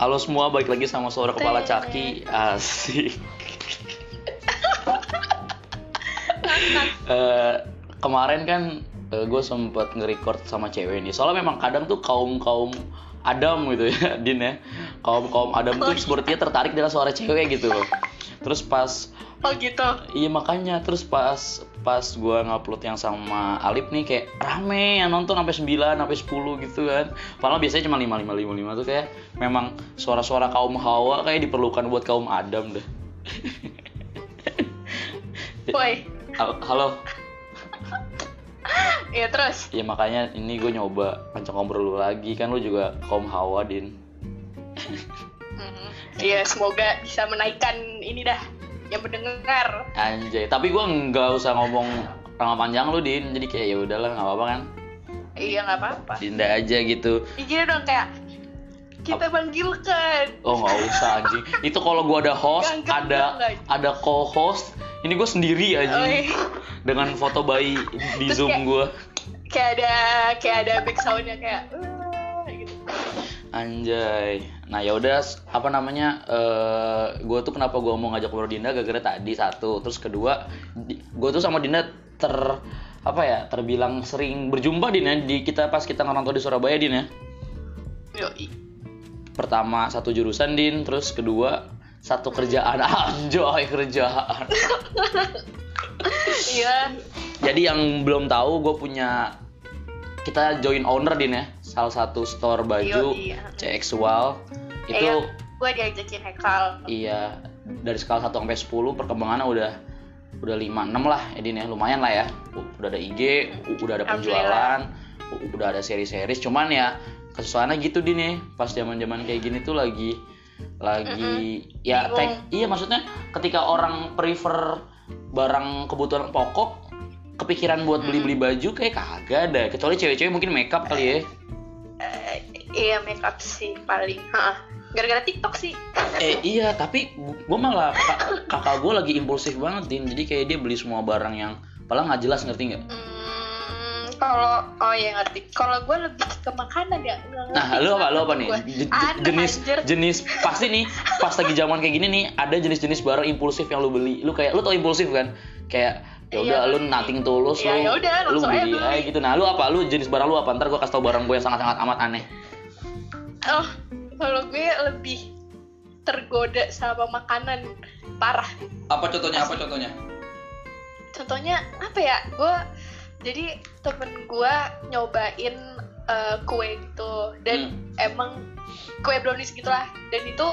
Halo semua, balik lagi sama suara kepala caki. Asik. Eh, Kemarin kan gue sempet nge-record sama cewek nih. Soalnya memang kadang tuh kaum-kaum Adam gitu ya, Din ya. Kaum-kaum Adam tuh sepertinya tertarik dengan suara cewek gitu loh Terus pas Oh gitu. Iya makanya terus pas pas gua ngupload yang sama Alip nih kayak rame yang nonton sampai 9 sampai 10 gitu kan. Padahal biasanya cuma 5 5 5 5 tuh kayak memang suara-suara kaum Hawa kayak diperlukan buat kaum Adam deh. Woi. Hal- Halo. Ya terus. Ya makanya ini gue nyoba ngajak ngobrol lu lagi kan lu juga kaum Hawa din. Hmm, Iya semoga bisa menaikkan ini dah yang mendengar. Anjay, tapi gua nggak usah ngomong nama panjang lu din. Jadi kayak ya udahlah nggak apa-apa kan. Iya nggak apa-apa. Dinda aja gitu. Ya, Gini dong kayak kita panggilkan. Oh nggak usah anjing. Itu kalau gua ada host, enggak, ada enggak. ada co-host, ini gue sendiri Oh, anjing. iya. Dengan foto bayi di Terus zoom gue. Kayak ada kayak ada back soundnya kayak gitu. Anjay. Nah ya udah apa namanya? eh gue tuh kenapa gue mau ngajak ngobrol Dinda gara-gara tadi satu, terus kedua gue tuh sama Dinda ter apa ya terbilang sering berjumpa Din ya di kita pas kita ngerantau di Surabaya Din ya. Yoi. Pertama satu jurusan Din, terus kedua satu kerjaan anjay kerjaan. Iya. Jadi yang belum tahu gue punya kita join owner din ya salah satu store baju Iya, iya. Itu Iya, gue diajakin Hekal. iya dari skala 1 sampai 10 perkembangannya udah udah 5 6 lah ya Din ya. Lumayan lah ya. Udah ada IG udah ada penjualan udah ada seri-seri cuman ya kesusahannya gitu Din ya. Pas zaman-zaman kayak gini tuh lagi lagi ya Bingung. kayak iya maksudnya ketika orang prefer barang kebutuhan pokok kepikiran buat beli-beli baju kayak kagak ada. Kecuali cewek-cewek mungkin makeup kali ya Eh, iya makeup sih paling. Gara-gara TikTok sih. Eh iya, tapi gue malah kak- kakak gue lagi impulsif banget, Din. Jadi kayak dia beli semua barang yang padahal nggak jelas ngerti nggak? Hmm, kalau oh ya ngerti. Kalau gue lebih ke makanan ya. ngerti Nah, lu apa lu apa nih? gua. Je- jenis anjir. jenis pasti nih pas lagi zaman kayak gini nih ada jenis-jenis barang impulsif yang lu beli. Lu kayak lu tau impulsif kan? Kayak ya udah Iya, lu beli. nating tulus Iya, lu, yaudah, lu langsung aja beli beli. gitu. Nah, lu apa? Lu jenis barang lu apa? Ntar gue kasih tau barang gue yang sangat-sangat amat aneh. Oh, kalau gue lebih tergoda sama makanan parah. Apa contohnya? Apa contohnya? Contohnya apa ya? Gue jadi temen gue nyobain eh, kue gitu dan Hmm. emang kue brownies gitulah dan itu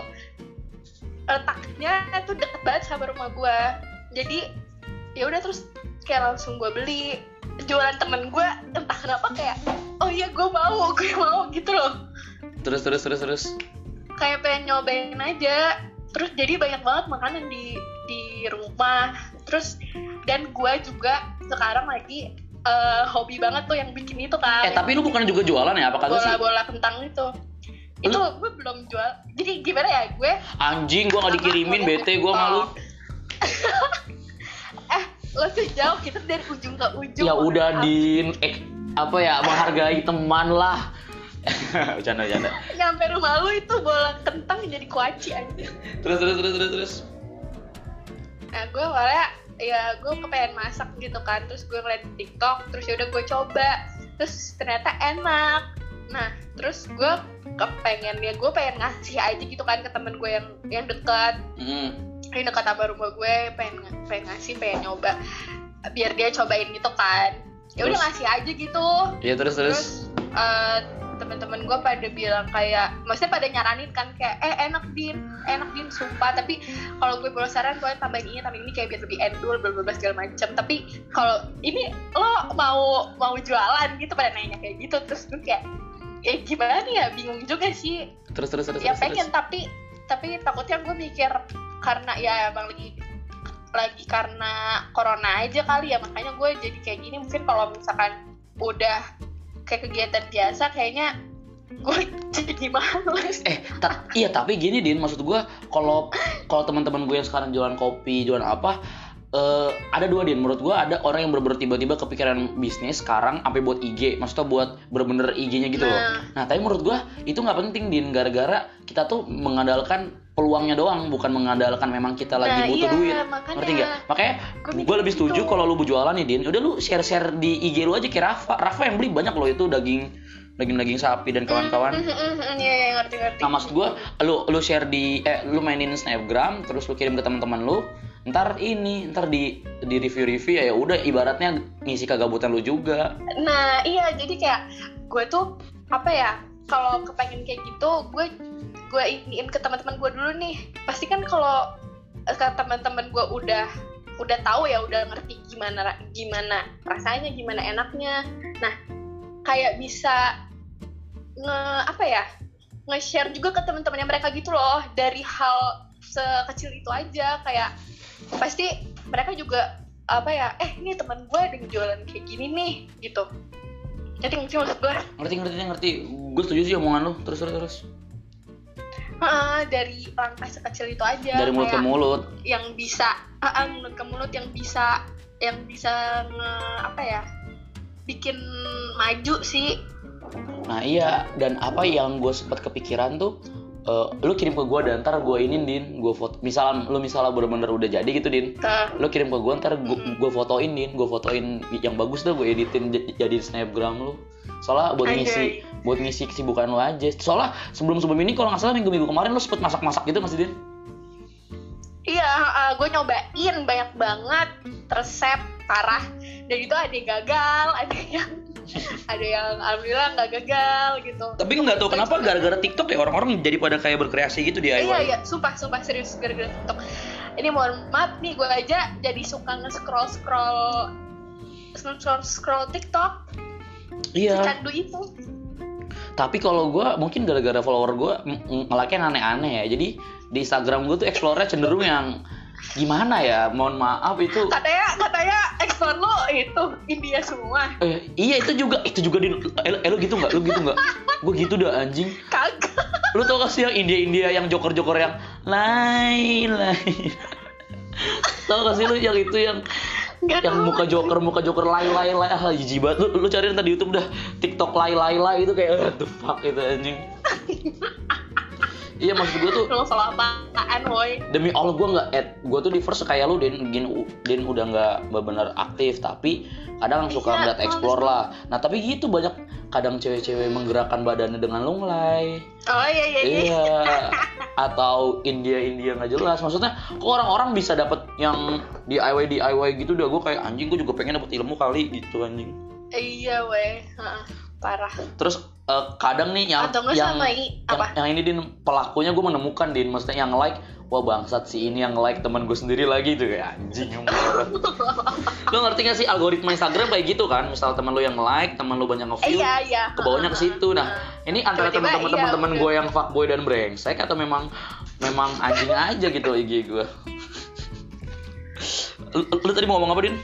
letaknya tuh deket banget sama rumah gue. Jadi ya udah terus kayak langsung gue beli jualan temen gue entah kenapa kayak oh iya gue mau gue mau gitu loh Terus terus terus terus. kayak pengen nyobain aja terus jadi banyak banget makanan di di rumah terus dan gue juga sekarang lagi eh, hobi banget tuh yang bikin itu kan Eh tapi lu bukan juga jualan ya? Apa kagak sih? bola-bola kentang itu itu gue belum jual jadi gimana ya gue Anjing, gua nggak dikirimin, bete gua malu. lo tuh jauh kita dari ujung ke ujung Ya udah din, eh, apa ya menghargai teman lah. Bercanda bercanda. nyampe rumah lu itu bola kentang jadi kuaci aja Terus terus terus terus terus. nah gue awalnya ya gue kepengen masak gitu kan terus gue ngeliat di TikTok terus yaudah gue coba terus ternyata enak nah terus gue kepengen ya gue pengen ngasih aja gitu kan ke temen gue yang yang dekat Hmm. Yang dekat sama rumah gue pengen pengen ngasih pengen nyoba. Biar dia cobain gitu kan. Ya udah ngasih aja gitu. Iya terus terus. terus eh, teman-teman gue pada bilang kayak maksudnya pada nyaranin kan kayak eh enak din. Enak din sumpah. Tapi kalau gue boleh saran gue tambahin ini tambahin ini kayak biar lebih endul bla segala macam tapi kalau ini lo mau mau jualan gitu pada nanya kayak gitu. Terus gue kayak ya gimana ya? Bingung juga sih. Terus terus terus. ya terus, pengen terus. tapi tapi takutnya gue mikir karena ya emang lagi lagi karena corona aja kali ya. Makanya gue jadi kayak gini mungkin kalau misalkan udah kayak kegiatan biasa kayaknya gue jadi males. Eh, ta- iya tapi gini din, maksud gua kalau kalau teman-teman gue yang sekarang jualan kopi, jualan apa, eh, ada dua din. Menurut gue ada orang yang bener-bener tiba-tiba kepikiran bisnis sekarang sampai buat IG maksudnya buat bener-bener IG-nya gitu loh. Nah. nah tapi menurut gue itu nggak penting din gara-gara kita tuh mengandalkan peluangnya doang bukan mengandalkan memang kita lagi Nah, butuh iya, duit makanya. ngerti nggak makanya gue lebih setuju gitu. kalau lu berjualan nih din udah lu share-share di IG lu aja kayak Rafa Rafa yang beli banyak loh itu daging daging daging sapi dan kawan-kawan Mm, mm, mm, mm, Iya, iya, ngerti, ngerti. Nah maksud gue, lu lu share di, eh lu mainin snapgram, terus lu kirim ke teman-teman lu, ntar ini, ntar di di review-review ya udah ibaratnya ngisi kegabutan lu juga. Nah, iya, jadi kayak gue tuh apa ya? Kalau kepengen kayak gitu, gue gue iniin ke teman-teman gue dulu nih. Pasti kan kalau eh, ke teman-teman gue udah udah tahu ya, udah ngerti gimana gimana rasanya, gimana enaknya. Nah, kayak bisa nge apa ya? nge-share juga ke teman-temannya mereka gitu loh dari hal sekecil itu aja kayak pasti mereka juga apa ya eh ini teman gue ada yang jualan kayak gini nih gitu jadi ngerti maksud gue Ngerti ngerti ngerti. Gue setuju sih omongan lu. Terus terus terus. Heeh, dari langkah sekecil itu aja Dari mulut ke mulut. yang bisa ah, mulut ke mulut yang bisa yang bisa nge apa ya bikin maju sih. Nah iya dan apa yang gue sempat kepikiran tuh eh, lu kirim ke gue dan ntar gue ini din gue foto misalnya lu misalnya bener-bener udah jadi gitu din. Ke? Lu kirim ke gue ntar gue fotoin din gue fotoin yang bagus dah gue editin jadi snapgram lu soalnya buat ngisi Anjay. buat ngisi kesibukan lu aja. Soalnya sebelum sebelum ini kalau nggak salah minggu minggu kemarin lu sempet masak masak gitu masih din? Iya, gue nyobain banyak banget resep parah. Dan itu ada yang gagal, ada yang ada yang alhamdulillah nggak gagal gitu. tapi nggak tahu kenapa gara-gara TikTok ya orang-orang jadi pada kayak berkreasi gitu di DIY Iya iya, sumpah sumpah. Serius gara-gara TikTok. Ini mohon maaf nih, gue aja jadi suka nge-scroll scroll scroll scroll TikTok iya candu itu. tapi kalau gue mungkin gara-gara follower gue ngelaknya yang aneh-aneh ya jadi di Instagram gue tuh explore cenderung yang gimana ya mohon maaf itu Katanya katanya ekspor lo itu India semua. eh, iya itu juga itu juga di eh, eh, gitu nggak lu gitu nggak gue gitu dah anjing Kagak. lu tau gak sih yang India India yang joker joker yang lai lai tau gak sih lu yang itu yang Nggak yang tahu. muka joker muka joker lai lai lai. Ah jijik banget. Lu lu cari ntar di YouTube dah. TikTok lai lai lai itu kayak what the fuck itu anjing iya maksud gue tuh Lo salah apaan, woi? demi Allah gue nggak add gue tuh di first kayak lu din gin din udah nggak benar aktif tapi kadang suka Iya, ngeliat explore lah. Nah tapi gitu banyak kadang cewek-cewek menggerakkan badannya dengan lunglai Oh iya iya iya. iya. Atau India India nggak jelas. Maksudnya kok orang-orang bisa dapat yang DIY DIY gitu udah gue kayak anjing gue juga pengen dapat ilmu kali gitu anjing. Iya weh, parah. terus eh, kadang nih yang Atau yang, sama i yang, apa? yang ini din pelakunya gue menemukan din maksudnya yang like wah bangsat si ini yang like teman gue sendiri lagi tuh kayak anjing lo ngerti gak sih algoritma Instagram kayak gitu kan misal teman lo yang like teman lo banyak Eh, nge-view iya iya. ke bawahnya ke situ nah ini antara teman-teman iya, teman-teman udah. gue yang fuckboy dan brengsek atau memang memang anjing aja gitu IG gue lu, lu tadi mau ngomong apa din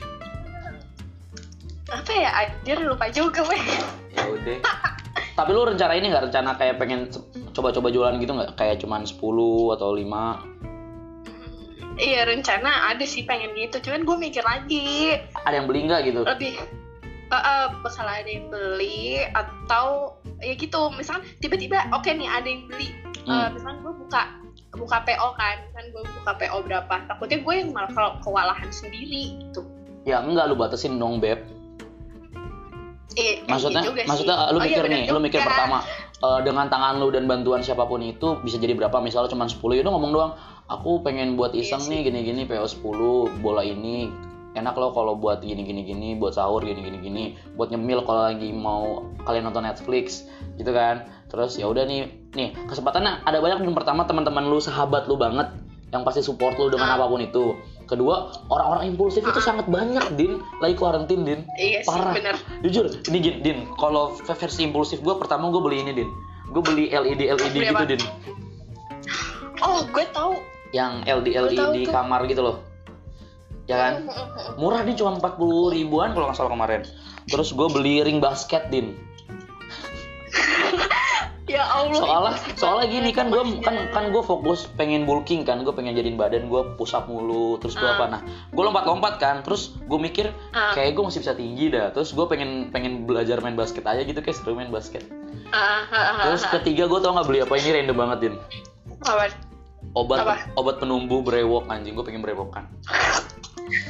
Apa ya? Anjir lupa juga weh. ya udah tapi lu rencana ini nggak rencana kayak pengen coba-coba jualan gitu nggak? Kayak cuman 10 atau 5 Iya rencana ada sih pengen gitu, cuman gue mikir lagi. Ada yang beli nggak gitu? Lebih eh, bakal ada yang beli atau ya gitu. Misalkan tiba-tiba oke nih ada yang beli. Eh, Hmm. misalkan gue buka buka PO kan. Kan gue buka PO berapa. Takutnya gue yang malah kalau kewalahan sendiri gitu. Ya enggak lu batasin dong beb eh, maksudnya juga sih. maksudnya lu Oh, iya, mikir bener nih lu mikir juga. pertama eh, dengan tangan lu dan bantuan siapa pun itu bisa jadi berapa misalnya cuma 10 ya udah ngomong doang aku pengen buat Iya iseng sih. nih gini-gini PO 10 bola ini enak loh kalau buat gini gini gini buat sahur gini gini gini buat nyemil kalau lagi mau kalian nonton Netflix gitu kan terus ya udah nih nih kesempatannya ada banyak yang pertama teman-teman lu sahabat lu banget yang pasti support lu dengan Ah. apa pun itu kedua orang-orang impulsif itu Ah. sangat banyak din. Lagi kuarantin din. Iya sih Parah. bener. Jujur ini Din, din kalau versi impulsif gue pertama gue beli ini din. Gue beli LED LED Beli gitu apa? din. Oh gue tahu yang LED LED kamar gitu loh. Ya kan? Murah nih cuma 40 ribuan kalau nggak salah kemarin. Terus gue beli ring basket din ya Allah soalnya soalnya gini kan gue maksudnya. kan kan gue fokus pengen bulking kan gue pengen jadiin badan gue push up mulu terus gue Ah. apa nah gue lompat-lompat kan terus gue mikir Ah. kayak gue masih bisa tinggi dah terus gue pengen pengen belajar main basket aja gitu kayak seru main basket Ah, terus ketiga gue tau nggak beli apa ini random banget din Apa? obat Apa? obat penumbuh brewok anjing gue pengen brewokan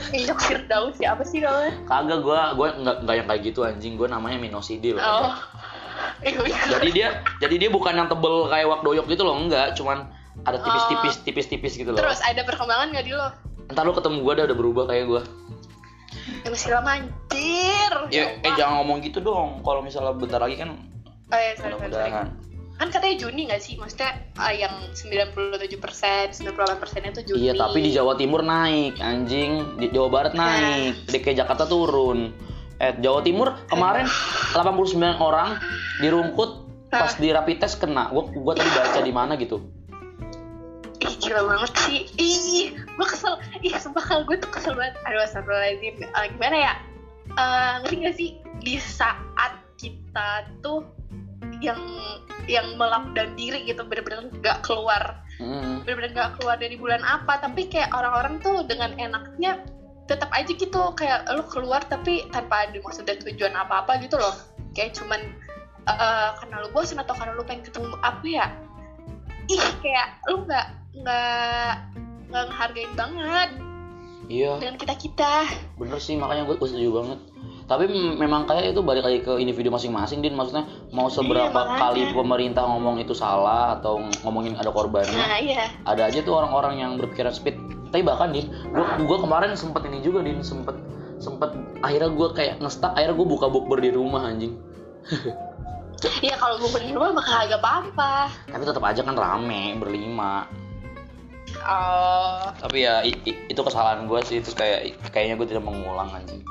Minyak Firdaus ya apa sih namanya? kagak gue gue nggak nggak yang kayak gitu anjing gue namanya minoxidil Oh. Iya, iya. jadi dia jadi dia bukan yang tebel kayak wak doyok gitu loh enggak cuman ada tipis-tipis tipis-tipis gitu loh Terus ada perkembangan nggak di lo? ntar lu ketemu gue dah udah berubah kayak gue Ya masih lama anjir. ya eh Allah. jangan ngomong gitu dong kalau misalnya bentar lagi kan Oh ya, sorry. mudah-mudahan Kan katanya Juni nggak sih? Maksudnya ah, yang 97 persen, 98 persennya tuh Juni. iya tapi di Jawa Timur naik anjing di Jawa Barat Nah. naik DKI Jakarta turun eh Jawa Timur kemarin 89 orang dirungkut pas di rapid test kena gua gua tadi baca di mana gitu Ih, gila banget sih. Ih, gue kesel. Ih, sumpah kalau gue tuh kesel banget. Aduh, astagfirullahaladzim. Eh, gimana ya? Eh, ngerti gak sih? Di saat kita tuh yang yang melockdown diri gitu bener-bener gak keluar Mm. bener-bener gak keluar dari bulan apa tapi kayak orang-orang tuh dengan enaknya tetap aja gitu kayak lu keluar tapi tanpa ada maksud dan tujuan apa-apa gitu loh. Kayak cuman eh, karena lu bosan atau karena lu pengen ketemu apa ya ih kayak lu nggak nggak nggak ngehargain banget iya. dengan kita kita bener sih makanya gue setuju banget. Tapi memang kayak itu balik lagi ke individu masing-masing din. Maksudnya mau seberapa makanya. kali pemerintah ngomong itu salah atau ngomongin ada korbannya nah iya. ada aja tuh orang-orang yang berpikiran speed tapi bahkan din gua, gua kemarin sempet ini juga din sempet sempet akhirnya gua kayak ngestak akhirnya gua buka bukber di rumah anjing. Iya kalau gue beli rumah bakal agak apa-apa. Tapi tetap aja kan rame berlima. Oh. Tapi ya i- i- itu kesalahan gua sih itu kayak kayaknya gue tidak mengulang anjing.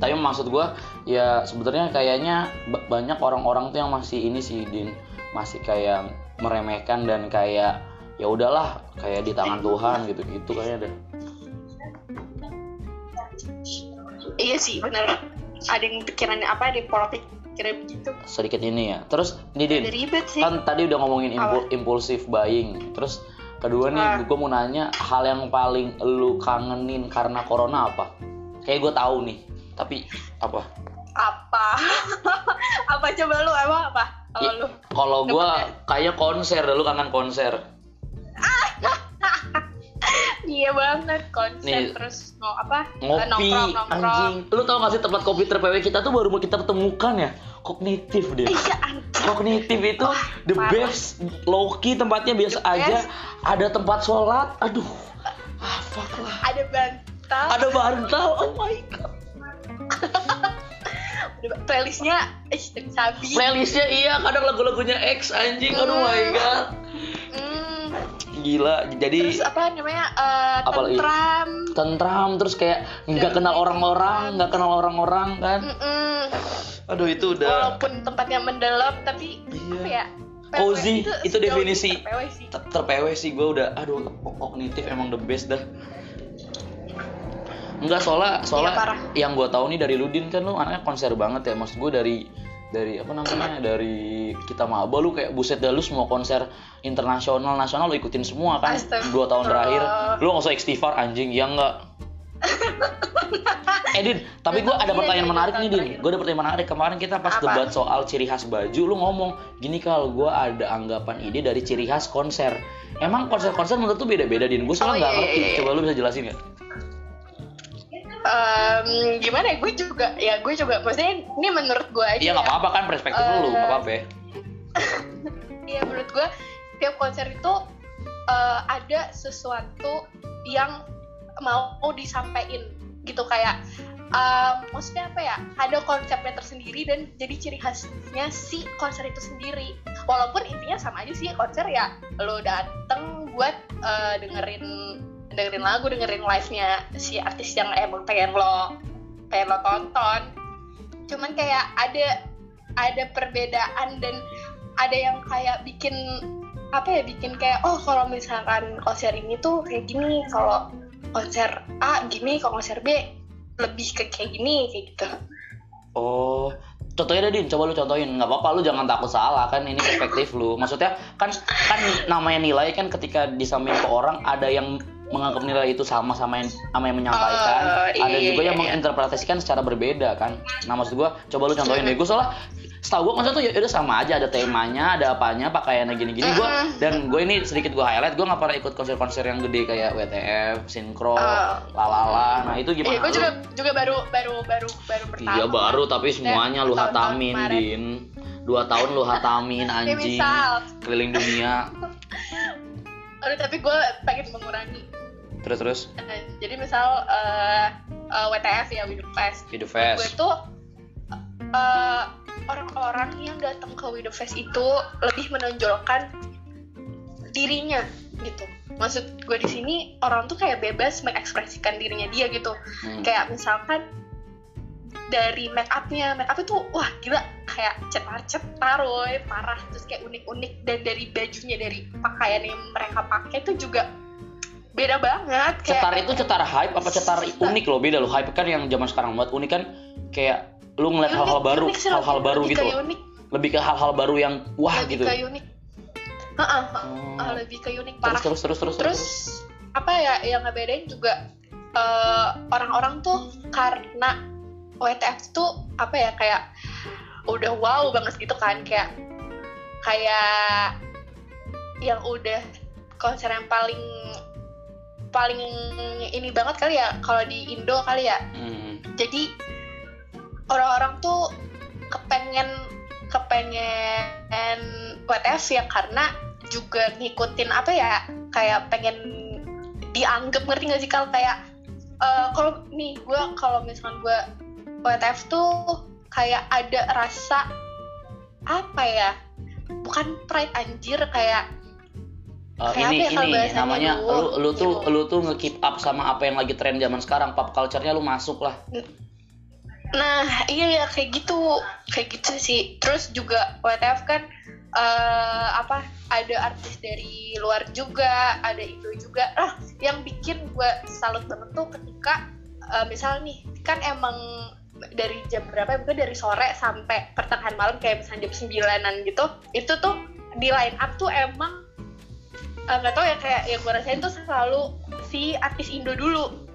Tapi maksud gua ya sebenarnya kayaknya ba- banyak orang-orang tuh yang masih ini sih din. Masih kayak meremehkan dan kayak ya udahlah kayak di tangan Tuhan gitu gitu kayaknya deh. Iya sih bener. Ada yang pikirannya apa ada yang pola pikirnya begitu. Sedikit ini ya. Terus ini din Ada ribet sih. kan tadi udah ngomongin impul- impulsif buying. Terus kedua nih Ah. gue mau nanya hal yang paling lu kangenin karena corona apa? Kayak gue tahu nih tapi apa? Apa? Apa coba lu emang apa? Kalau lu? kalau gue kayak konser lu kangen konser iya banget konser Nih, terus mau apa? Ngopi nongkrong nongkrong. anjing. Lu tau gak sih tempat kopi ter-PW kita tuh baru mau kita temukan ya? Kognitif deh iya kognitif itu Wah, the parah. best low key tempatnya biasa The aja. Best. ada tempat sholat aduh. Ah fuck lah. Ada bantal. Ada bantal oh my god. Playlistnya eh sabi. Playlistnya iya kadang lagu-lagunya X anjing. Aduh my god. Hmm, gila jadi terus apa namanya eh Apa lagi? tentram tentram terus kayak nggak kenal orang-orang nggak kenal orang-orang kan Mm-mm. aduh itu udah walaupun tempatnya mendalam tapi Iya. apa ya Cozy, itu sejauh definisi. ini ter-PW sih gue udah aduh kognitif emang the best dah Enggak soalnya soalnya Iya, parah. yang gue tahu nih dari Ludin kan lu anaknya konser banget ya maksud gue dari dari apa namanya dari kita maba lu kayak buset dah lu semua konser internasional nasional lu ikutin semua kan Astagfirullah. dua tahun terakhir. Lu nggak usah istighfar anjing ya enggak eh Din, tapi gue ada Iya, pertanyaan iya, menarik dua nih Din. gue ada pertanyaan menarik. Kemarin kita pas Apa? debat soal ciri khas baju lu ngomong gini kalau gue ada anggapan ide dari ciri khas konser. Emang konser-konser menurut tuh beda-beda Din? Gue soalnya Oh, nggak iya, ngerti. iya, iya. coba lu bisa jelasin nggak Em, gimana ya? Gue juga ya gue juga maksudnya ini menurut gue aja iya nggak ya. apa-apa kan perspektif lu Eh, nggak apa-apa ya. Iya menurut gue tiap konser itu eh, ada sesuatu yang mau disampaikan gitu kayak em, maksudnya apa ya? Ada konsepnya tersendiri dan jadi ciri khasnya si konser itu sendiri. Walaupun intinya sama aja sih konser ya lo dateng buat eh, dengerin dengerin lagu dengerin live nya si artis yang emang pengen lo pengen lo tonton. Cuman kayak ada ada perbedaan dan ada yang kayak bikin apa ya bikin kayak oh kalau misalkan konser ini tuh kayak gini kalau konser A gini kalau konser B lebih ke kayak gini kayak gitu. Oh contohnya deh din coba lu contohin. Nggak apa-apa lu jangan takut salah kan? Ini perspektif lu. Maksudnya kan kan namanya nilai kan ketika disampaikan ke orang ada yang menganggap nilai itu sama sama yang sama yang menyampaikan. Oh, iya, ada iya, juga iya, yang iya. menginterpretasikan secara berbeda kan? Nah maksud gua coba lu contohin deh. Gue soalnya setahu gue konsep tuh ya udah sama aja. Ada temanya ada apanya pakaiannya gini-gini. Gue dan gue ini sedikit gue highlight. Gue nggak pernah ikut konser-konser yang gede kayak WTF, Sinkro, Oh. lalala nah itu gimana? Iya, gue juga juga baru baru baru baru pertama. Iya baru tapi semuanya lu hatamin din. Dua tahun lu hatamin Ya, anjing. Keliling dunia. Aduh tapi gue pengen mengurangi. Terus terus Eh, Jadi misal eh, eh, WTF ya Windows Fest. Gue fest tuh eh, orang-orang yang datang ke Widow Fest itu lebih menonjolkan dirinya gitu. Maksud gue di sini orang tuh kayak bebas mengekspresikan dirinya dia gitu. Hmm. Kayak misalkan dari make upnya, make up itu wah gila kayak cetar-cetar woy, parah terus kayak unik-unik dan dari bajunya dari pakaian yang mereka pakai itu juga beda banget kayak Cetar itu cetar hype apa cetar unik loh beda loh. Hype kan yang zaman sekarang buat unik kan kayak lu ngeliat hal-hal baru hal-hal baru lebih gitu unik, lebih ke hal-hal baru yang wah lebih gitu. ke unik. Heeh, Oh. Ah, lebih ke unik terus parah. terus terus terus Terus apa ya yang ngebedain juga eh, orang-orang tuh karena WTF tuh apa ya kayak udah wow banget gitu kan. Kayak kayak yang udah konser yang paling paling ini banget kali ya kalau di Indo kali ya Hmm. jadi orang-orang tuh kepengen kepengen WTF ya karena juga ngikutin apa ya kayak pengen dianggap ngerti gak sih kalau kayak eh, kalau nih gue kalau misalkan gue WTF tuh kayak ada rasa apa ya bukan pride anjir kayak Uh, Kayak ini ya ini namanya dulu? lu lu tuh Gitu. lu tuh nge-keep up sama apa yang lagi tren zaman sekarang pop culture-nya lu masuk lah Nah, iya ya kayak gitu, kayak gitu sih. Terus juga WTF kan eh, apa? Ada artis dari luar juga, ada Indo juga. Ah, yang bikin gue salut banget tuh ketika eh, misal nih kan emang dari jam berapa? ya? Mungkin dari sore sampai pertengahan malam kayak misalnya jam 9-an gitu. Itu tuh di line up tuh emang eh, nggak tahu ya kayak yang gue rasain tuh selalu si artis Indo dulu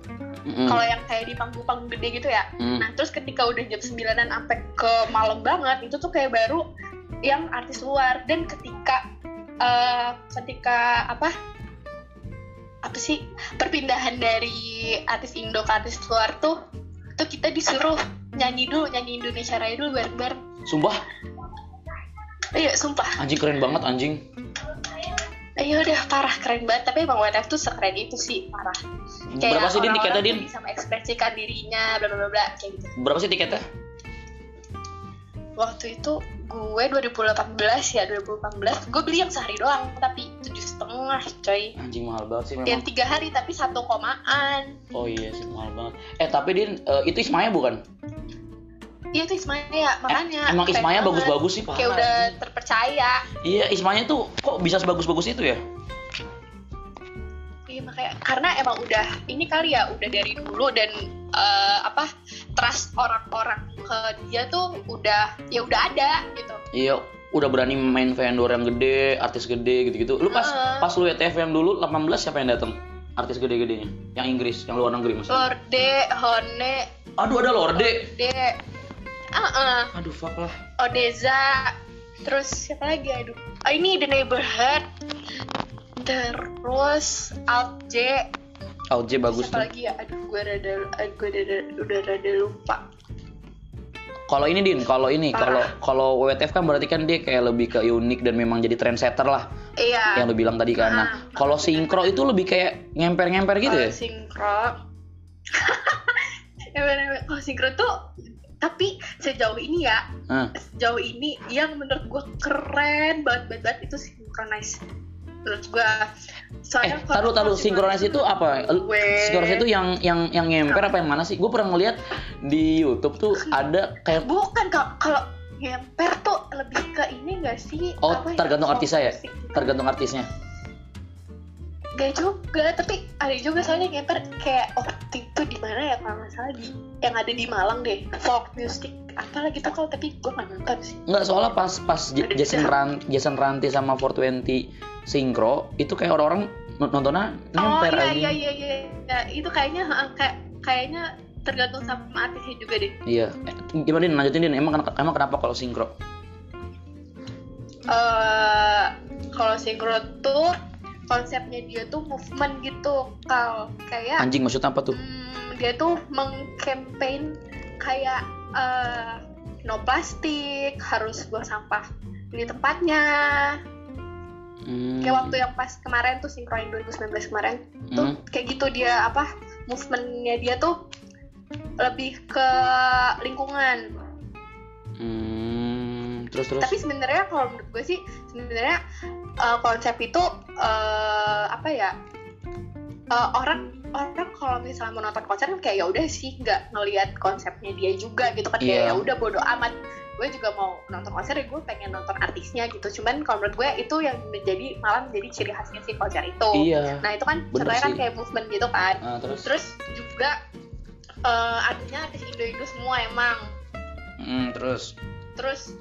Mm-mm. kalau yang kayak di panggung-panggung gede gitu ya Hmm. Nah, terus ketika udah jam 9-an sampai ke malam banget, itu tuh kayak baru yang artis luar dan ketika eh, ketika apa? Apa sih? Perpindahan dari artis Indo ke artis luar tuh tuh kita disuruh nyanyi dulu, nyanyi Indonesia Raya dulu bareng-bareng. sumpah Iya, sumpah. anjing keren banget anjing Iya udah parah keren banget, tapi emang WTF tuh sekeren itu sih parah. berapa sih din orang-orang tiketnya din? Bisa mengekspresikan dirinya, bla bla bla kayak gitu. berapa sih tiketnya? Waktu itu gue 2018 ya 2018 gue beli yang sehari doang tapi tujuh setengah coy. Anjing mahal banget sih yang memang. tiga hari tapi satu komaan. Oh iya sih mahal banget. Eh tapi din eh, itu Ismaya bukan iya tuh Ismaya makanya emang keren Ismaya bagus-bagus sih parah. kayak udah terpercaya. Iya Ismaya tuh kok bisa sebagus-bagus itu ya? Iya makanya karena emang udah ini kali ya udah dari dulu dan eh, apa trust orang-orang ke dia tuh udah ya udah ada gitu. Iya udah berani main vendor yang gede artis gede gitu-gitu. Lu pas Heeh. pas lu WTF yang dulu 18 siapa yang datang artis gede-gedenya? Yang Inggris yang luar negeri maksudnya? Lorde Hone aduh ada Lorde De Ah, aduh fuck lah. Odeza terus siapa lagi? Aduh. Oh, ini The Neighborhood. Terus Alt J. LJ bagus siapa tuh. lagi ya? Aduh gue rada eh, gue rada, udah rada lupa. Kalau ini Din, kalau ini, kalau Parah. kalau WTF kan berarti kan dia kayak lebih ke unik dan memang jadi trendsetter lah, iya. Yang lu bilang tadi kan. Nah, Ah. kalau sinkro itu lebih kayak ngemper-ngemper gitu ya? Kalau sinkro. Ya, kalau sinkro tuh tapi sejauh ini ya Hah. sejauh ini yang menurut gue keren banget banget, banget itu synchronize menurut gue Eh, taruh taruh sinkronis itu apa? Gue- Sinkronis itu yang yang yang ngemper apa yang mana sih? Gue pernah ngeliat di YouTube tuh ada kayak bukan kak kalau ngemper tuh lebih ke ini gak sih Oh, Apa ya, tergantung ya? musik. tergantung artisnya. Gak juga, tapi ada juga soalnya ngemper kayak waktu itu di mana ya kalau nggak salah di yang ada di Malang deh, folk music apa lagi tuh kalau tapi gue nggak nonton sih. Nggak soalnya pas pas Ada Jason bisa. Ran Jason Ranti sama 420 sinkro itu kayak orang-orang nontonnya Oh ngemper iya iya iya iya, Ya, itu kayaknya kayak kayaknya tergantung sama artisnya juga deh. Iya. Eh, gimana din lanjutin din emang ken- emang kenapa kalau sinkro? eh kalau sinkro tuh konsepnya dia tuh movement gitu kal kayak Anjing maksudnya apa tuh? hmm, dia tuh mengcampaign kayak eh, no plastik harus buang sampah di tempatnya Hmm. kayak waktu yang pas kemarin tuh sinkroin 2019 kemarin tuh Hmm. kayak gitu dia apa movementnya dia tuh lebih ke lingkungan. Terus terus. tapi sebenarnya kalau menurut gue sih sebenarnya uh, konsep itu uh, apa ya uh, orang orang kalau misalnya mau nonton konser kan kayak ya udah sih nggak ngelihat konsepnya dia juga gitu kan kayak Iya. ya udah bodo amat gue juga mau nonton konser ya gue pengen nonton artisnya gitu cuman kalau menurut gue itu yang menjadi malah menjadi ciri khasnya si konser itu Iya. nah itu kan sebenarnya kan kayak movement gitu kan Nah, terus. terus juga uh, artinya artis Indo-Indo semua emang Hmm, terus. terus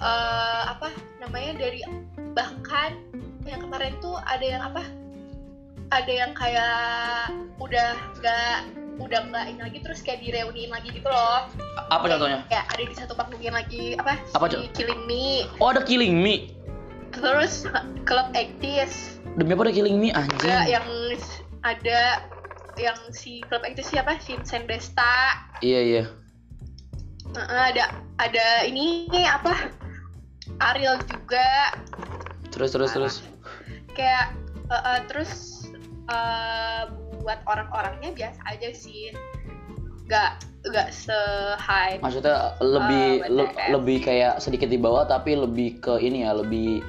eh, apa namanya dari bahkan yang kemarin tuh ada yang apa ada yang kayak udah nggak udah nggak ini lagi terus kayak direuniin lagi gitu loh Apa contohnya? kayak ada di satu panggungin lagi apa Apa, si? Killing Me Oh ada Killing Me. terus Club Actis Demi apa ada Killing Me anjing? yang ada yang si Club Actis siapa Vincent Desta Iya iya. Heeh, ada ada ini apa Ariel juga Terus terus terus. kayak eh, eh, terus eh, buat orang-orangnya biasa aja sih nggak nggak se hype Maksudnya lebih Ah, le- bener. lebih kayak sedikit di bawah tapi lebih ke ini ya lebih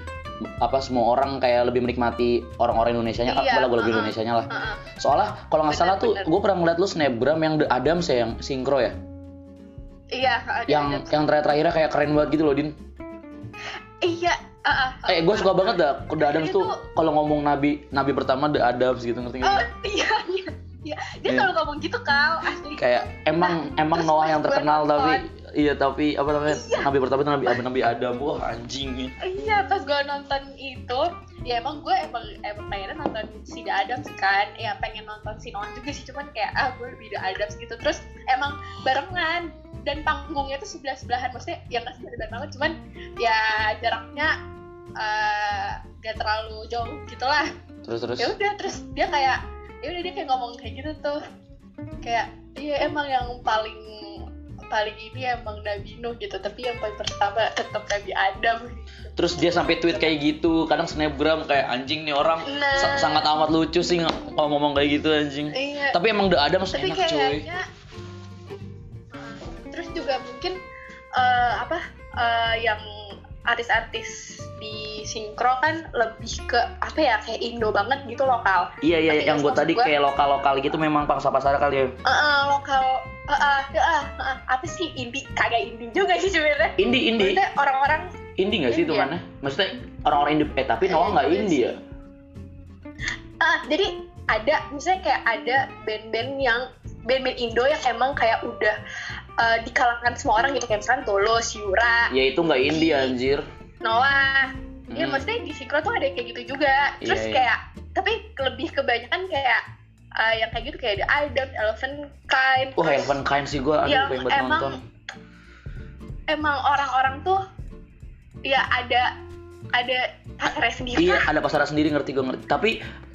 apa semua orang kayak lebih menikmati orang-orang Indonesia nya Iya, lagu-lagu uh-uh. Indonesia nya lah. Heeh. Soalnya kalau nggak salah tuh gue pernah ngeliat lu snapgram yang The Adams ya yang sinkro ya. iya ada, yang yang terakhir-terakhirnya kayak keren banget gitu loh Din. Iya ah, ah, Eh gue suka banget dah The Adams tuh tuh- kalau ngomong nabi nabi pertama The Adams gitu ngerti nggak? oh iya iya iya. Dia Iya. selalu ngomong gitu kal. Asli. Kayak emang emang terus Noah yang terkenal nonton- tapi iya tapi apa namanya Iya. nabi pertama itu nabi nabi Adam. Wah anjing. Iya pas gue nonton itu ya emang gue emang emang pengen nonton si The Adams kan. Ya pengen nonton si Noah juga sih cuman kayak ah gue lebih The Adams gitu. Terus emang barengan. Dan panggungnya tuh sebelah sebelahan maksudnya ya nggak sebelah banget cuman ya jaraknya eh, gak terlalu jauh gitulah terus terus? Ya udah terus dia kayak ya udah dia kayak ngomong kayak gitu tuh. Kayak iya emang yang paling paling ini emang Nabi Nuh gitu tapi yang paling pertama tetap Nabi Adam. Terus dia sampai tweet kayak gitu kadang snapgram kayak anjing nih orang Nah. sa- sangat amat lucu sih kalau ngomong kayak gitu anjing. Iya. Tapi emang The Adams tapi enak cuy. kayaknya uh, terus juga mungkin eh, apa eh, yang artis-artis di sinkro kan lebih ke apa ya kayak Indo banget gitu lokal. Iya iya Tapi yang gue tadi gua- kayak lokal lokal gitu memang pangsa pasar kali ya. Eh, eh, lokal eh, eh, eh, eh, eh, apa sih indie kagak indie juga sih sebenarnya. Indie indie Maksudnya orang-orang indie nggak sih itu mana maksudnya orang-orang indie eh tapi Noah nggak Iya indie ya? ah jadi ada misalnya kayak ada band-band yang band-band Indo yang emang kayak udah eh, di kalangan semua orang gitu kayak misalkan Tulus, Yura, ya itu nggak indie anjir Noah. Ya Hmm. maksudnya di Sinkro tuh ada kayak gitu juga. Terus Iya, iya. kayak tapi lebih kebanyakan kayak eh, yang kayak gitu kayak The Idol, Elephant Kind. Wah, terus Elephant Kind sih gue, aduh Yang pengen banget emang nonton. emang orang-orang tuh ya ada ada pasarnya sendiri. Iya, ada pasar sendiri ngerti gue ngerti. Tapi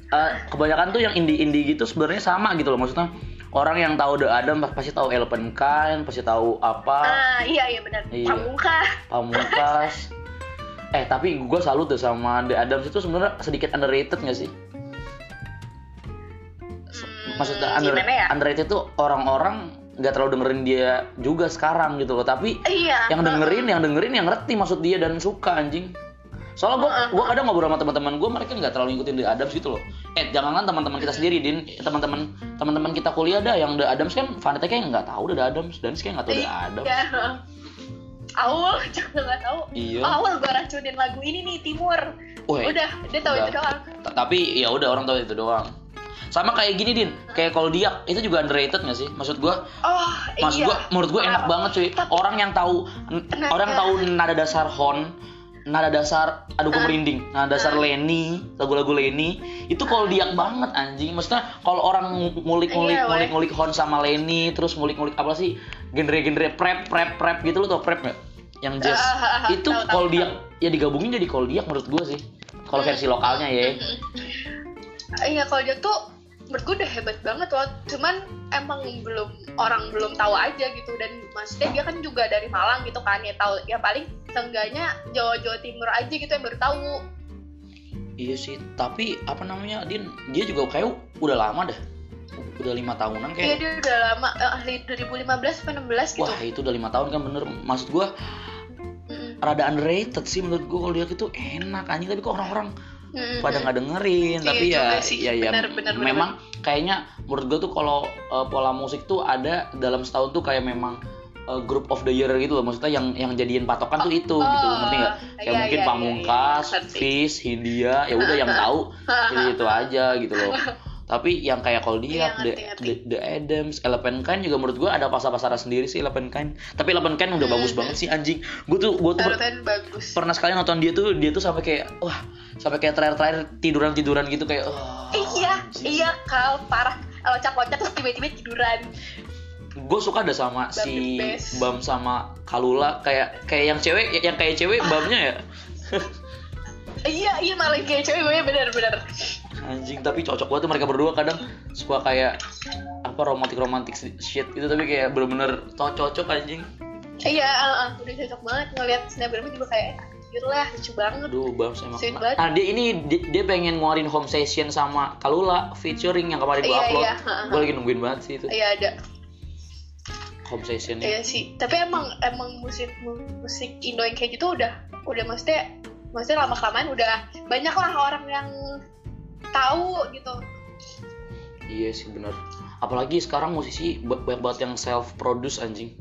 eh, kebanyakan tuh yang indie-indie gitu sebenarnya sama gitu loh. Maksudnya orang yang tahu The Adam pasti tahu Elephant Kind, pasti tahu apa, Ah, iya iya benar. Iya. Pamungkas. Pamungkas. eh, tapi gue salut tuh sama The Adams itu sebenarnya sedikit underrated gak sih? Hmm, Maksudnya under- ya? underrated tuh orang-orang nggak terlalu dengerin dia juga sekarang gitu loh. Tapi Iya. yang dengerin yang dengerin yang ngerti maksud dia dan suka anjing soalnya gua Heeh. gua kadang ngobrol sama teman-teman gua mereka nggak terlalu ngikutin The Adams gitu loh. Eh jangankan teman-teman kita sendiri din. Teman-teman teman-teman kita kuliah dah yang The Adams kan fanatiknya nggak tahu The Adams dan kayak nggak tahu The Adams Iya. Aul. awal juga nggak tahu. Iya. Awal gue racunin lagu ini nih Timur. Weh, udah dia tahu udah. itu doang. T- tapi ya udah orang tahu itu doang. Sama kayak gini din. Kayak kalau dia itu juga underrated gak sih? Maksud gua oh maksud iya. gua menurut gua enak banget cuy. Tapi- orang yang tahu orang tahu nada dasar hon nada dasar aduh gue Ah. merinding. Nada dasar Ah. Lenny lagu-lagu Lenny itu kalau diak banget anjing. Maksudnya kalau orang ngulik-ngulik Iya, ngulik-ngulik hon sama Lenny terus ngulik-ngulik apa sih genre-genre prep prep prep gitu lo tau prep nggak? Yang jazz. Ah, ah, ah, itu kalau diak ya digabungin jadi kalau diak menurut gua sih. Kalau versi lokalnya ya. Iya kalau dia tuh menurut gue udah hebat banget loh cuman emang belum orang belum tahu aja gitu dan maksudnya dia kan juga dari Malang gitu kan ya tahu ya paling seenggaknya Jawa Jawa Timur aja gitu yang baru tahu Iya sih, tapi apa namanya, Din? Dia juga kayak udah lama dah. Udah lima tahunan iya kayak. dia udah lama eh, 2015 atau 16 gitu Wah itu udah lima tahun kan bener. Maksud gua Mm-mm. rada underrated sih menurut gua kalau dia itu enak anjing tapi kok orang-orang Mm-mm. pada nggak dengerin. Iya tapi ya, sih, ya ya. bener, bener, bener. memang kayaknya menurut gua tuh kalau uh, pola musik tuh ada dalam setahun tuh kayak memang uh, group of the year gitu loh. Maksudnya yang yang jadiin patokan tuh itu gitu, ngerti nggak? Kayak iya, mungkin iya, Pamungkas, iya, iya, ngerti. Fish, Hindia, ya udah yang tahu itu itu aja gitu loh. Tapi yang kayak kalau dia Iya, the, ngerti, the, The Adams, Elephant Kind juga menurut gua ada pasar-pasarnya sendiri sih Elephant Kind. Tapi Elephant Kind udah Hmm. bagus banget sih anjing. Gua tuh gua tuh bagus pernah sekali nonton dia tuh dia tuh sampai kayak wah sampai kayak terakhir-terakhir tiduran-tiduran gitu kayak oh, iya anjing. iya kal parah loncat-loncat terus tiba-tiba tiduran gue suka ada sama Bam si. Bam sama Kalula kayak kayak yang cewek yang kayak cewek Bamnya ya iya iya malah kayak cewek gue bener-bener anjing tapi cocok banget tuh mereka berdua kadang suka kayak apa romantik romantik shit gitu tapi kayak bener-bener cocok anjing. Iya udah cocok banget ngeliat snapgramnya juga kayak anjir lah lucu banget. Aduh Bam sama Sweet banget. nah dia ini dia, dia pengen ngeluarin home session sama Kalula featuring yang kemarin gue Iya, upload. iya, gue lagi nungguin banget sih itu. Iya ada. Home sessionnya. Iya sih tapi emang emang musik musik Indo yang kayak gitu udah udah maksudnya maksudnya lama kelamaan udah banyak lah orang yang tahu gitu. Iya sih bener Apalagi sekarang musisi ba- banyak banget yang self produce anjing.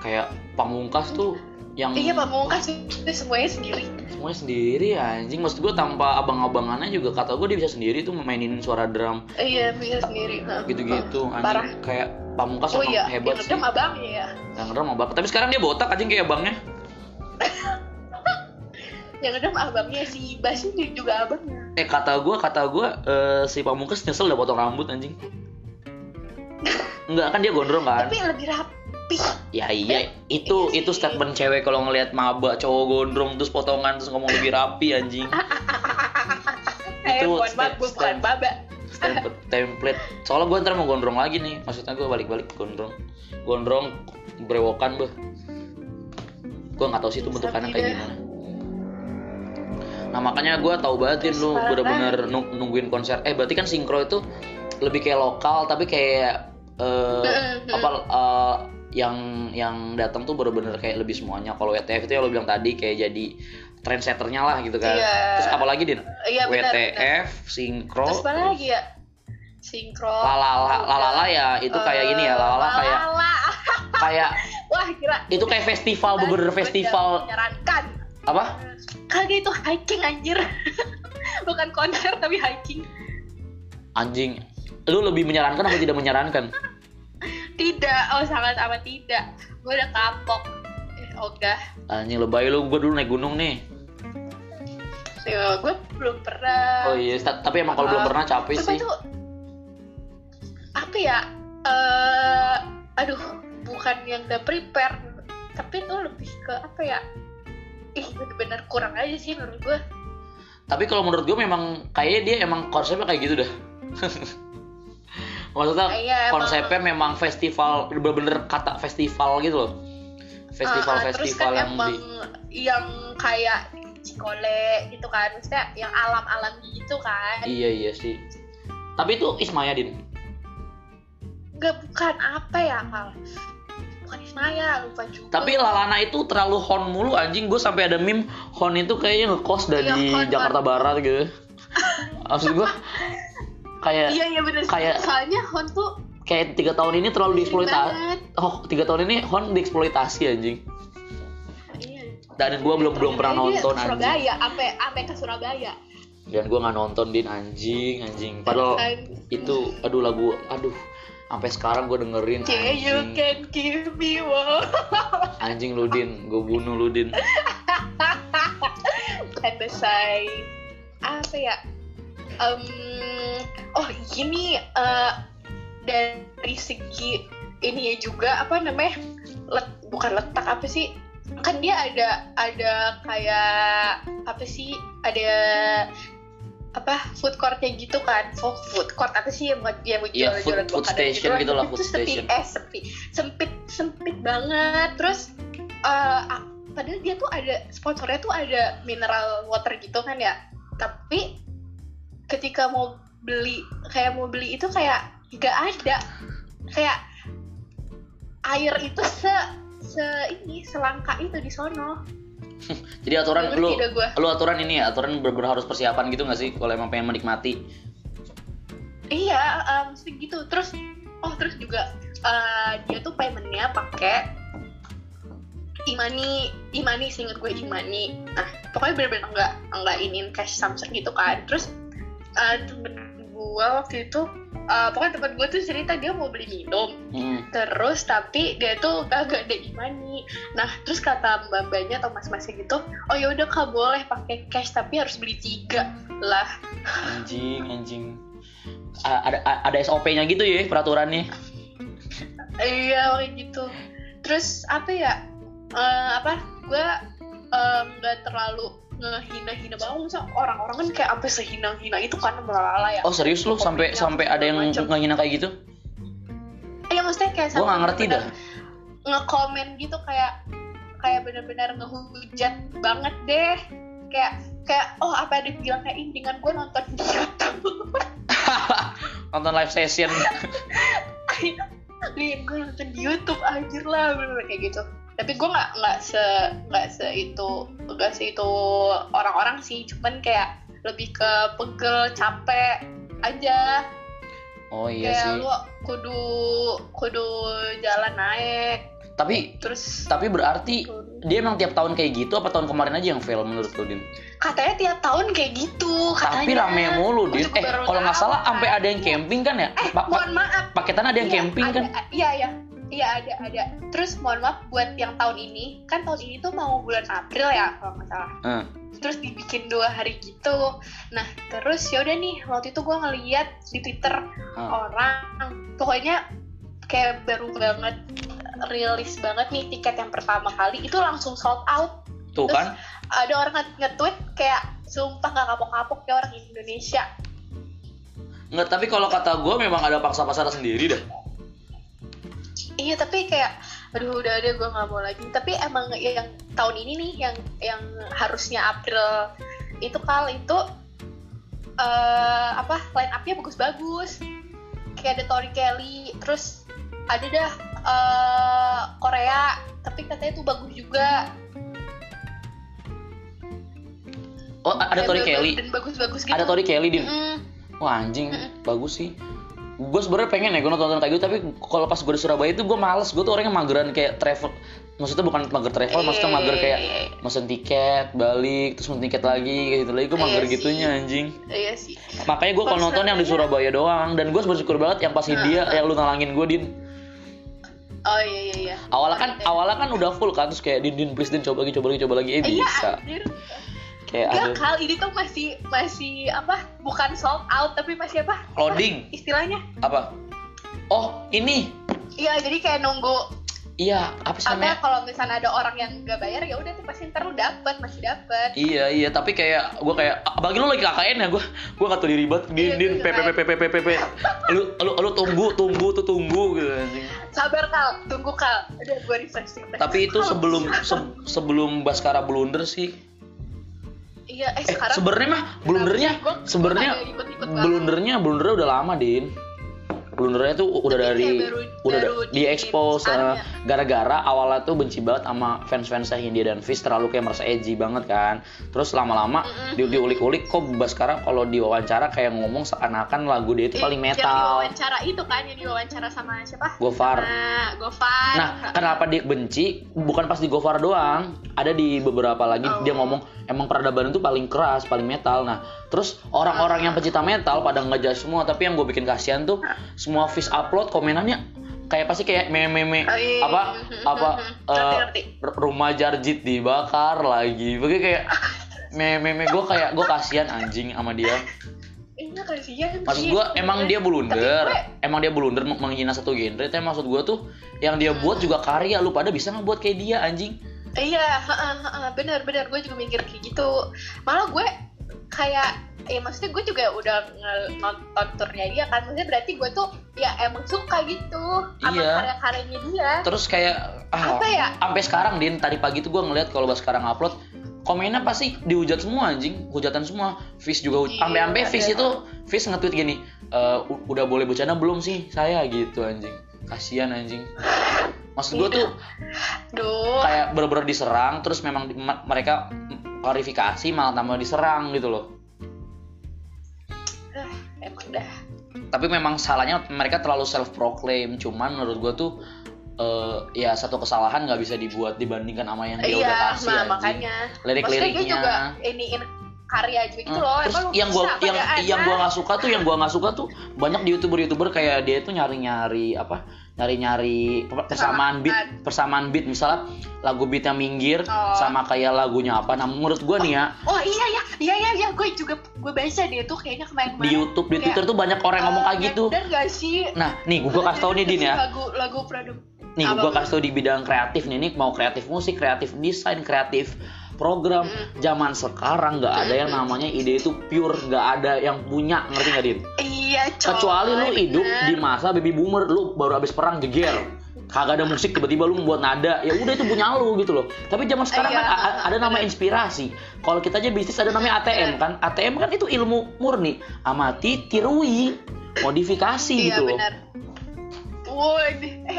Kayak Pamungkas tuh yang iya pamungkas itu semuanya sendiri. Semuanya sendiri anjing. Maksud gue tanpa abang-abangannya juga kata gue dia bisa sendiri tuh mainin suara drum. Iya bisa sendiri. Gitu-gitu Parah. anjing Kayak Pamungkas oh iya hebat yang sih. abang ya. Yang ngedrum abang. Tapi sekarang dia botak anjing kayak abangnya yang ngedem abangnya si Basnya juga abangnya. Eh kata gue, kata gue eh, si Pamungkas nyesel udah potong rambut anjing. Enggak kan dia gondrong kan? Tapi lebih rapi. Ya iya, itu Iya itu statement cewek kalau ngelihat maba cowok gondrong terus potongan terus ngomong lebih rapi anjing. eh Itu step- gue bukan baba. Template. Soalnya gue ntar mau gondrong lagi nih, maksudnya gue balik-balik gondrong, gondrong brewokan beh. Gue nggak tahu sih itu bentukannya kayak gimana. Nah makanya gue tahu banget lu bener-bener nung- nungguin konser. Eh berarti kan sinkro itu lebih kayak lokal tapi kayak eh, Mm-mm. apa eh, yang yang datang tuh bener-bener kayak lebih semuanya. Kalau WTF itu ya lo bilang tadi kayak jadi trendsetternya lah gitu kan. Iya. Terus apa lagi Din? iya benar benar. WTF, sinkro, terus apa lagi ya sinkro lalala, lalala ya itu kayak ini ya lalala kayak Lalala. kayak wah kira itu kayak festival bener-bener Gua festival menyarankan apa? kagak itu hiking anjir. Bukan konser tapi hiking. Anjing. Lu lebih menyarankan atau tidak menyarankan? tidak. Oh sangat amat tidak. Gue udah kapok. Eh, ogah Anjing lebay lu, gue dulu naik gunung nih. ya, gue belum pernah. Oh iya, ta- tapi emang kalau belum pernah capek sih. itu apa ya? Eh aduh. Bukan yang udah prepare tapi itu lebih ke apa ya ih bener-bener kurang aja sih menurut gue Tapi kalau menurut gue memang kayaknya dia emang konsepnya kayak gitu dah. Maksudnya Iya, emang- konsepnya memang festival, bener-bener kata festival gitu loh. Ah, ah, terus Festival-festival kan yang emang di yang kayak Cikole gitu kan maksudnya yang alam-alam gitu kan Iya iya sih. Tapi itu Ismaya Din. nggak bukan apa ya kal Ismaya lupa juga. Tapi Lalana itu terlalu hon mulu anjing. Gue sampai ada meme hon itu kayaknya ngekos dari Iya, Hon, Jakarta Barat gitu. Maksud gue kayak iya iya bener. kayak- soalnya Hon tuh kayak tiga tahun ini terlalu sering dieksploitasi. Oh tiga tahun ini hon dieksploitasi anjing. dan gue belum belum pernah nonton ke anjing. Surabaya sampai sampai ke Surabaya? Dan gue nggak nonton din anjing anjing. Padahal Kan, itu aduh lagu aduh sampai sekarang gue dengerin yeah, you anjing can give me one? Anjing lu din gue bunuh lu din and the sign apa ya? Em, oh gini eh, dari segi ini ya juga apa namanya? Let- bukan letak apa sih? Kan dia ada ada kayak apa sih? Ada apa food courtnya gitu kan. Food food court apa sih yang buat yang buat Iya, food- jualan-jualan food station gitu gitu lah, Itu food sepi, station. eh sepi sempit sempit banget. Terus eh, ah, padahal dia tuh ada sponsornya tuh ada mineral water gitu kan ya. Tapi ketika mau beli kayak mau beli itu kayak nggak ada. Kayak air itu se se ini selangka itu di sono jadi aturan Ngerti lu lu aturan ini ya aturan bener-bener harus persiapan gitu gak sih? Kalau emang pengen menikmati. Iya um, segitu terus oh terus juga uh, dia tuh paymentnya pakai imani imani seinget gue imani. Nah pokoknya bener-bener enggak enggak inin cash samsung gitu kan. Terus uh, temen gue waktu itu uh, pokoknya temen gue tuh cerita dia mau beli minum. Hmm. terus tapi dia tuh kagak ada imani. Nah terus kata mbak mbaknya atau mas masnya gitu oh ya udah kak boleh pakai cash tapi harus beli tiga lah. Anjing anjing. A- ada ada SOP-nya gitu ya peraturannya? Iya kayak gitu. Terus apa ya? Eh, apa? Gue nggak terlalu ngehina-hina banget. Misal orang-orang kan kayak sampai sehina-hina itu kan melalala ya. Oh serius lu? Sampai sampai ada yang macem. ngehina kayak gitu? Iya maksudnya kayak Gua nggak ngerti bener-bener ngekomen gitu kayak kayak bener-bener ngehujat banget deh. Kayak kayak oh apa ada bilang kayak ini dengan gue nonton di YouTube. Nonton live session. Nih gue nonton di YouTube anjir lah bener-bener kayak gitu tapi gue nggak nggak se nggak se itu nggak se itu orang-orang sih. Cuman kayak lebih ke pegel capek aja. Oh iya kayak sih. lu kudu kudu jalan naik. Tapi terus tapi berarti dia emang tiap tahun kayak gitu apa tahun kemarin aja yang fail menurut lu din? Katanya tiap tahun kayak gitu katanya. Tapi rame mulu din. Eh kalau nggak salah sampai ada yang camping kan ya? Eh pa- mohon maaf. paketan ada yang Iya, camping ada- kan? iya iya iya ada ada. Terus mohon maaf buat yang tahun ini. Kan tahun ini tuh mau bulan April ya kalau nggak salah. Hmm. terus dibikin dua hari gitu. Nah terus ya udah nih waktu itu gue ngeliat di twitter Hmm. orang pokoknya kayak baru banget rilis banget nih tiket yang pertama kali itu langsung sold out. Tuh Terus- kan? ada orang nge- nge-tweet kayak sumpah gak kapok-kapok kayak orang Indonesia. Nggak tapi kalau kata gue memang ada paksa pasar sendiri dah Iya tapi kayak aduh udah ada gue nggak mau lagi. Tapi emang yang tahun ini nih yang yang harusnya April itu kal itu eh apa line up-nya bagus-bagus. Kayak ada Tori Kelly, terus ada dah eh, Korea, tapi katanya tuh bagus juga. oh ada Tori Kelly Dan bagus-bagus gitu. ada Tori Kelly din Mm, wah anjing Mm-mm. bagus sih gue sebenarnya pengen ya gue nonton kayak gitu tapi kalau pas gue di Surabaya itu gue males. Gue tuh orangnya mageran kayak travel maksudnya bukan mager travel maksudnya mager kayak Iya, mesen tiket balik terus mesen tiket lagi kayak gitu. Lagi gue Iya mager sih. gitunya anjing. Iya sih. makanya gue kalau nonton yang di Surabaya. Doang dan gue bersyukur banget yang pas India yang lu nalangin gue din. Oh iya iya iya. awalnya kan awalnya kan udah full kan terus kayak din din please din coba lagi coba lagi coba lagi. Eh Iya, bisa. anjir. Kayak Enggak ada kal ini tuh masih masih apa? Bukan sold out tapi masih apa? loading Istilahnya? apa oh ini Iya jadi kayak nunggu iya apa sih apa namanya kalau misalnya ada orang yang nggak bayar ya udah tuh pasti ntar lu dapet masih dapet. Iya iya tapi kayak gue kayak bagi lu lagi KKN ya gue gue gak tuh diribet din Iya, din gue p p p p p p p p lu lu lu tunggu tunggu tuh tunggu gitu. Sabar kal, tunggu kal. Udah gue refreshing. Tapi itu sebelum se- sebelum Baskara blunder sih. Iya eh Eh sekarang. sebenarnya mah blundernya sebenarnya blundernya blundernya udah lama din. Blundernya tuh udah Tapi dari kayak baru- udah baru di expose ya. gara-gara awalnya tuh benci banget sama fans-fansnya Hindia dan Fish terlalu kayak merasa edgy banget kan terus lama-lama Mm-mm. di, diulik-ulik kok sekarang kalau diwawancara kayak ngomong seakan-akan lagu dia itu Eh, paling Yang metal diwawancara itu kan yang diwawancara sama siapa? Gofar Nah, Gofar. Nah, kenapa dia benci? Bukan pas di Gofar doang, ada di beberapa lagi Oh. dia ngomong emang peradaban itu paling keras, paling metal. Nah, terus orang-orang yang pecinta metal pada ngejudge semua, tapi yang gue bikin kasihan tuh semua fish upload komenannya kayak pasti kayak meme-meme Oh, iya. apa apa eh, r- rumah Jarjit dibakar lagi. Begitu kayak meme-meme gue kayak gue kasihan anjing sama dia. Iya kasihan. Maksud gue emang dia blunder, emang dia blunder meng- menghina satu genre. Tapi maksud gue tuh yang dia buat juga karya. Lu pada bisa nggak buat kayak dia anjing? Iya, bener gue juga mikir kayak gitu. Malah gue kayak ya maksudnya gue juga udah nonton turnya dia kan maksudnya berarti gue tuh ya emang suka gitu sama Iya. karya-karyanya dia Terus kayak ah, Apa ya? sampai sekarang din tadi pagi tuh gue ngeliat kalau sekarang upload komennya pasti dihujat semua anjing, hujatan semua. Fish juga Iya, sampai-sampai Fish iya. itu Fish nge-tweet gini, "Eh, u- udah boleh bercanda belum sih saya gitu anjing. Kasihan anjing. Maksud gue tuh Duh, kayak bener-bener diserang terus memang mereka klarifikasi malah tambah diserang gitu loh. ah, emang dah. tapi memang salahnya mereka terlalu self proclaim cuman menurut gua tuh eh, ya satu kesalahan nggak bisa dibuat dibandingkan sama yang dia Iya, udah kasih nah, makanya. lirik-liriknya juga iniin karya juga gitu Hmm, loh. terus Emang yang gua bisa yang yang gua nggak suka tuh yang gua nggak suka tuh banyak di youtuber youtuber kayak dia tuh nyari nyari apa nyari nyari persamaan beat persamaan beat. Misalnya lagu beatnya minggir Oh. sama kayak lagunya apa. Nah menurut gua nih ya. Oh iya ya, iya iya iya, gue juga gue baca dia tuh kayaknya kemarin di YouTube di Twitter tuh banyak orang yang ngomong kayak gitu. Dan gak sih? nah nih gua kasih tau nih Din ya. Lagu lagu produk. Nih gue kasih tau di bidang kreatif nih, nih mau kreatif musik, kreatif desain, kreatif program. Mm. Zaman sekarang nggak ada yang namanya ide itu pure, nggak ada yang punya, ngerti nggak Din? Iya, coy. Kecuali lu hidup bener. di masa baby boomer, lu baru habis perang jeger. Kagak ada musik tiba-tiba lu membuat nada, ya udah itu punya lu gitu loh. Tapi zaman sekarang Iya, kan a- a- ada nama bener. inspirasi. Kalau kita aja bisnis ada namanya ATM kan. ATM kan itu ilmu murni, amati, tirui, modifikasi Iya gitu loh. benar. Waduh, eh.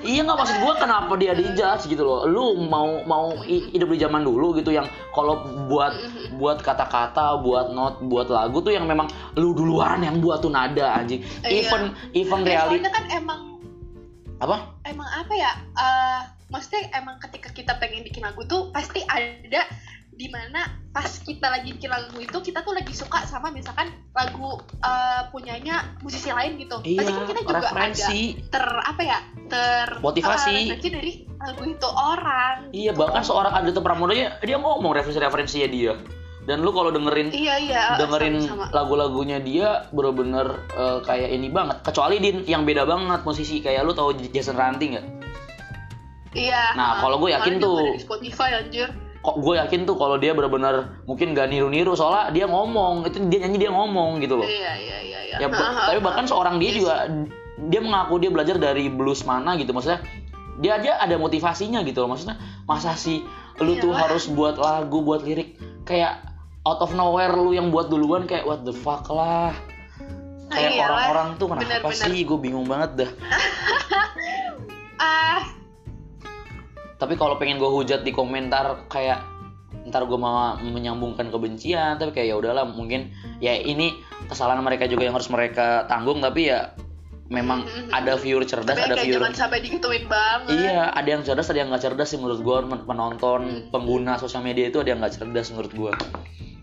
Iya nggak maksud gua kenapa dia dijudge gitu loh. Lu mau mau hi- hidup di zaman dulu gitu yang kalau buat buat kata-kata, buat not, buat lagu tuh yang memang lu duluan yang buat tuh nada anjing. Iya. Even even Eh, reality kan emang apa? emang apa ya? eh maksudnya emang ketika kita pengen bikin lagu tuh pasti ada di mana pas kita lagi bikin lagu itu kita tuh lagi suka sama misalkan lagu eh, punyanya musisi lain gitu. Iya, pasti kan kita juga referensi. ada ter apa ya? ter Motivasi. eh, referensi dari lagu itu orang. Iya, bahkan seorang Adito Pramono dia, ngomong referensi-referensinya dia. Dan lu kalau dengerin Iya iya. dengerin sama-sama. lagu-lagunya dia bener-bener eh, kayak ini banget. Kecuali Din yang beda banget musisi kayak lu tahu Jason Ranti nggak? Iya. Nah, uh, kalau gue yakin tuh- Spotify anjir. Kok gue yakin tuh kalau dia bener-bener mungkin gak niru-niru soalnya dia ngomong. Itu dia nyanyi dia ngomong gitu loh. Iya iya iya iya. ya tapi bahkan seorang dia juga dia mengaku dia belajar dari blues mana gitu. Maksudnya dia aja ada motivasinya gitu loh. Maksudnya masa sih lu tuh Iyalah. harus buat lagu buat lirik kayak out of nowhere lu yang buat duluan kayak what the fuck lah. Kayak orang-orang tuh kenapa sih? Gue bingung banget dah. Ah tapi kalau pengen gue hujat di komentar kayak ntar gue mau menyambungkan kebencian tapi kayak ya udahlah mungkin ya ini kesalahan mereka juga yang harus mereka tanggung tapi ya memang ada viewer cerdas tapi ada kayak viewer jangan sampai digituin banget. Iya ada yang cerdas ada yang nggak cerdas sih menurut gue penonton pengguna sosial media itu ada yang nggak cerdas menurut gue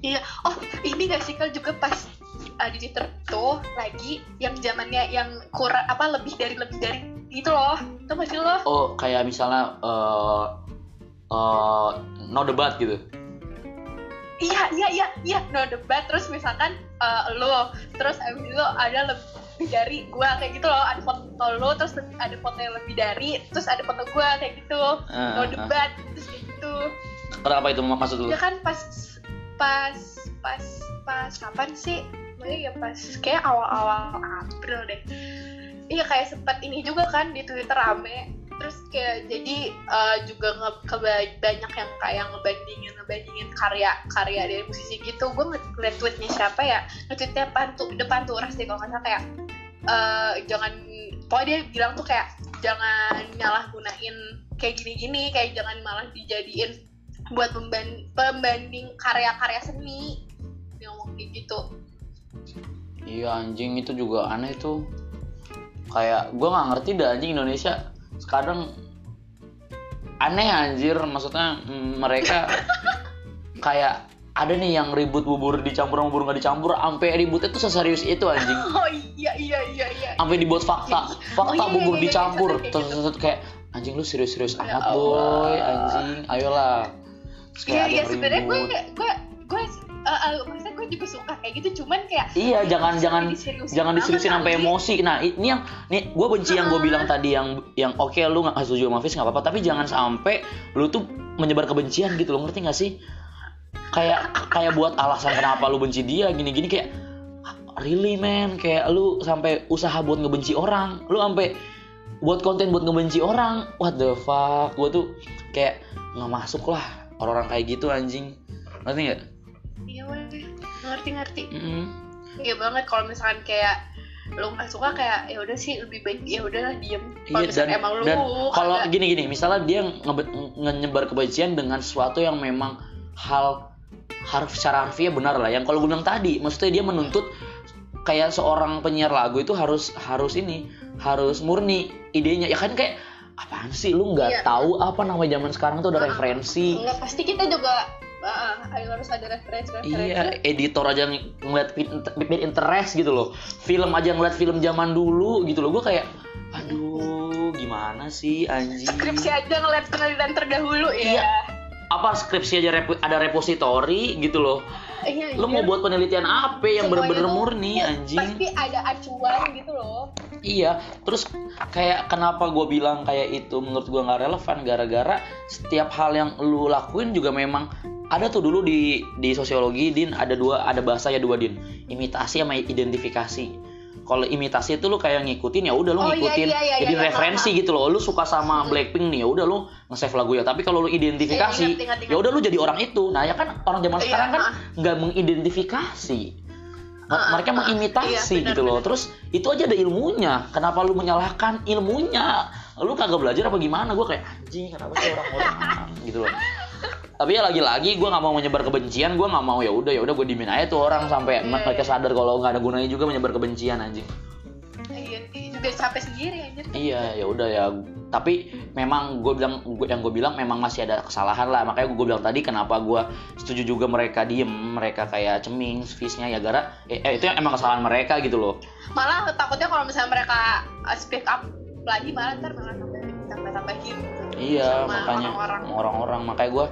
iya oh ini gak sih kalau juga pas uh, di Twitter tuh lagi yang zamannya yang kurang apa lebih dari lebih dari itu loh. Itu masih lo? Oh kayak misalnya eh eh, no debat gitu. Iya iya iya iya. No debat terus misalkan uh, lo terus abis itu ada lebih dari gua kayak gitu loh. Ada foto lo terus ada foto yang lebih dari terus ada foto gua kayak gitu. Ah, no ah. debat terus kayak gitu. Kenapa itu maksud lu ya kan pas pas pas pas kapan sih? Maksudnya ya pas kayak awal-awal April deh iya kayak sempet ini juga kan di Twitter rame. Terus kayak jadi eh, juga nge banyak yang kayak ngebandingin ngebandingin karya karya dari musisi gitu. Gue ngeliat tweetnya siapa ya? Nge-tweetnya depan tuh depan tuh deh kalau nggak salah kayak eh, jangan pokoknya dia bilang tuh kayak jangan nyalahgunain kayak gini-gini kayak jangan malah dijadiin buat pemban- pembanding karya-karya seni. Dia ngomong kayak gitu. Iya anjing itu juga aneh tuh. Kayak gue nggak ngerti dah anjing Indonesia. Sekarang aneh anjir maksudnya mm, mereka kayak ada nih yang ribut bubur dicampur sama bubur nggak dicampur sampai ributnya tuh seserius itu anjing. Oh iya iya iya iya. Sampai dibuat fakta. Fakta Oh, iya, iya, bubur iya, iya, dicampur. iya, iya, terus terus- terus kayak anjing lu serius-serius Ya amat boy anjing. Ayolah. Terus kayak iya iya sebenarnya gue ribut. gue gue uh, uh, juga suka kayak gitu cuman kayak Iya, jangan jangan diseriusin jangan diseriusin sampai emosi. Nah, ini yang nih gue benci yang gue bilang tadi yang yang oke lu nggak setuju sama Fis nggak apa-apa, tapi jangan sampai lu tuh menyebar kebencian gitu lo ngerti gak sih? Kayak kayak buat alasan kenapa lu benci dia gini-gini kayak really man kayak lu sampai usaha buat ngebenci orang, lu sampai buat konten buat ngebenci orang. What the fuck? Gue tuh kayak nggak masuk lah orang-orang kayak gitu anjing. Ngerti nggak? Iya gue ngerti ngerti Mm-mm. iya banget kalau misalkan kayak lu nggak suka kayak ya udah sih lebih baik ya udahlah diem. Kalau Iya dan emang lu dan kalau gini gini misalnya dia ngebe- nyebar kebencian dengan sesuatu yang memang hal harus secara harfiah benar lah. Yang kalau gue bilang tadi maksudnya dia menuntut kayak seorang penyiar lagu itu harus harus ini harus murni idenya. Ya kan kayak apaan sih? Lu nggak Iya. tahu apa namanya zaman sekarang tuh ada Ah, referensi. Enggak, pasti kita juga uh, harus ada referensi Iya, editor aja ng- ngeliat pin interest gitu loh. Film aja ngeliat film zaman dulu gitu loh. Gue kayak, aduh, gimana sih anjing? skripsi aja ngeliat penelitian terdahulu ya Iya. Apa skripsi aja repo- ada repository gitu loh. Iya, Lo mau iya. buat penelitian apa yang bener-bener murni anjing? pasti ada acuan gitu loh Iya, terus kayak kenapa gue bilang kayak itu menurut gue nggak relevan gara-gara setiap hal yang lu lakuin juga memang ada tuh dulu di di sosiologi din ada dua ada bahasa ya dua din imitasi sama identifikasi. Kalau imitasi itu lu kayak ngikutin ya udah lu Oh, iya, ngikutin iya, iya, jadi iya, referensi gitu loh. Lu suka sama Blackpink nih ya udah lu nge-save lagu ya. Tapi kalau lu identifikasi Iya, ingat. ya udah lu jadi orang itu. Nah, ya kan orang zaman Iya, sekarang kan nggak mengidentifikasi. Ah, ah, Mereka mengimitasi Iya, gitu loh. Terus itu aja ada ilmunya. Kenapa lu menyalahkan ilmunya? Lu kagak belajar apa gimana? Gue kayak anjing, kenapa sih orang-orang gitu loh. Tapi ya lagi-lagi gue nggak mau menyebar kebencian, gue nggak mau ya udah ya udah gue dimin aja tuh orang sampai Iya, mereka sadar kalau nggak ada gunanya juga menyebar kebencian anjing. iya sih, juga capek sendiri aja Iya ya udah ya. Tapi memang gue bilang gua- yang gue bilang memang masih ada kesalahan lah. Makanya gue bilang tadi kenapa gue setuju juga mereka diem, mereka kayak ceming, fisnya ya gara eh, eh, itu emang kesalahan mereka gitu loh. malah takutnya kalau misalnya mereka uh, speak up lagi malah ntar malah tambah tambah tambahin Iya Sama makanya orang-orang. makanya gue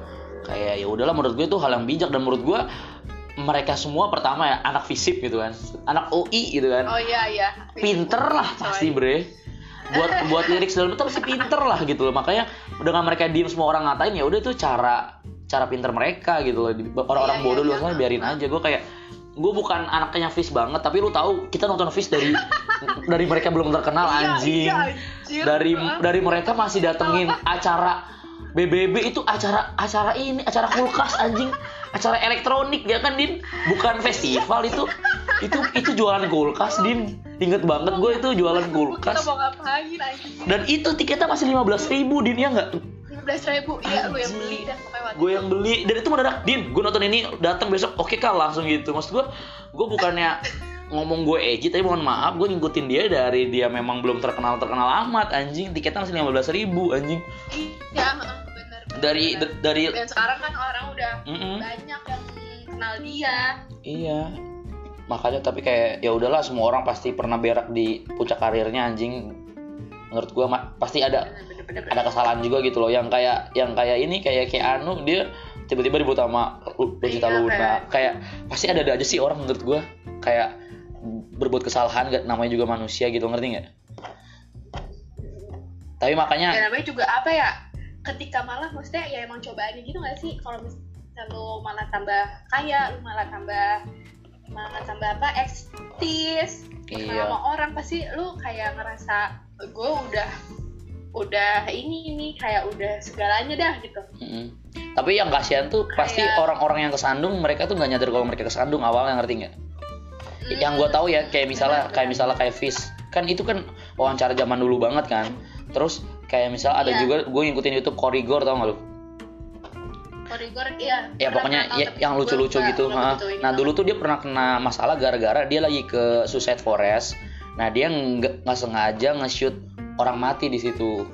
kayak ya udahlah menurut gue itu hal yang bijak. Dan menurut gue mereka semua pertama ya anak fisip gitu kan, anak UI gitu kan, oh iya iya. Pinter lah pasti bre. Buat buat lirik dalam itu pasti pinter lah gitu loh. Makanya dengan mereka diem semua orang ngatain ya udah itu cara cara pinter mereka gitu loh. Orang-orang Iya, iya, bodoh iya. luar sana biarin aja. Gue kayak gue bukan anaknya Fish banget tapi lu tahu kita nonton Fish dari dari mereka belum terkenal Iya, anjing. iya, anjir. dari dari mereka masih datengin acara BBB itu acara acara ini acara kulkas anjing. Acara elektronik ya kan din? Bukan festival itu. Itu itu jualan kulkas din. Inget banget gue itu jualan kulkas. anjing? Dan itu tiketnya masih 15.000 ribu din ya nggak? lima belas ribu. Iya lu yang beli dah pokoknya waktu gue yang beli. Dan itu mendadak din gue nonton ini datang besok oke kak langsung gitu. Maksud gue gue bukannya ngomong gue edgy tapi mohon maaf gue ngikutin dia dari dia memang belum terkenal terkenal amat anjing. Tiketnya masih 15.000 ribu anjing. Iya heeh, bener dari bener. dari dan sekarang kan orang udah Mm-mm. banyak yang kenal dia. Iya. Makanya tapi kayak ya udahlah semua orang pasti pernah berak di puncak karirnya anjing. Menurut gue pasti ada bener bener bener ada kesalahan juga gitu loh. Yang kayak yang kayak ini kayak kayak Anu dia tiba-tiba ribut sama Lu- Lucita Iya, Luna. kayak pasti ada ada aja sih orang menurut gua. Kayak berbuat kesalahan namanya juga manusia gitu ngerti nggak? Tapi makanya ya namanya juga apa ya ketika malah maksudnya ya emang cobaannya gitu gak sih? Kalau misalnya lu malah tambah kaya lu malah tambah malah tambah apa eksis iya. sama orang pasti lu kayak ngerasa gue udah udah ini ini kayak udah segalanya dah gitu. Mm-mm. tapi yang kasihan tuh pasti Kayak- orang-orang yang kesandung mereka tuh nggak nyadar kalau mereka kesandung awalnya ngerti nggak? Yang gue tahu ya kayak misalnya Benar, kayak misalnya kayak Fis kan itu kan wawancara zaman dulu banget kan. Terus kayak misal ada Iya. juga gue ngikutin YouTube Korigor tau gak lu? Korigor iya. ya pokoknya ya, yang lucu-lucu nggak- gitu nggak nah dulu tuh dia pernah kena masalah gara-gara dia lagi ke Suicide Forest. Nah dia nggak nggak sengaja nge-shoot orang mati di situ.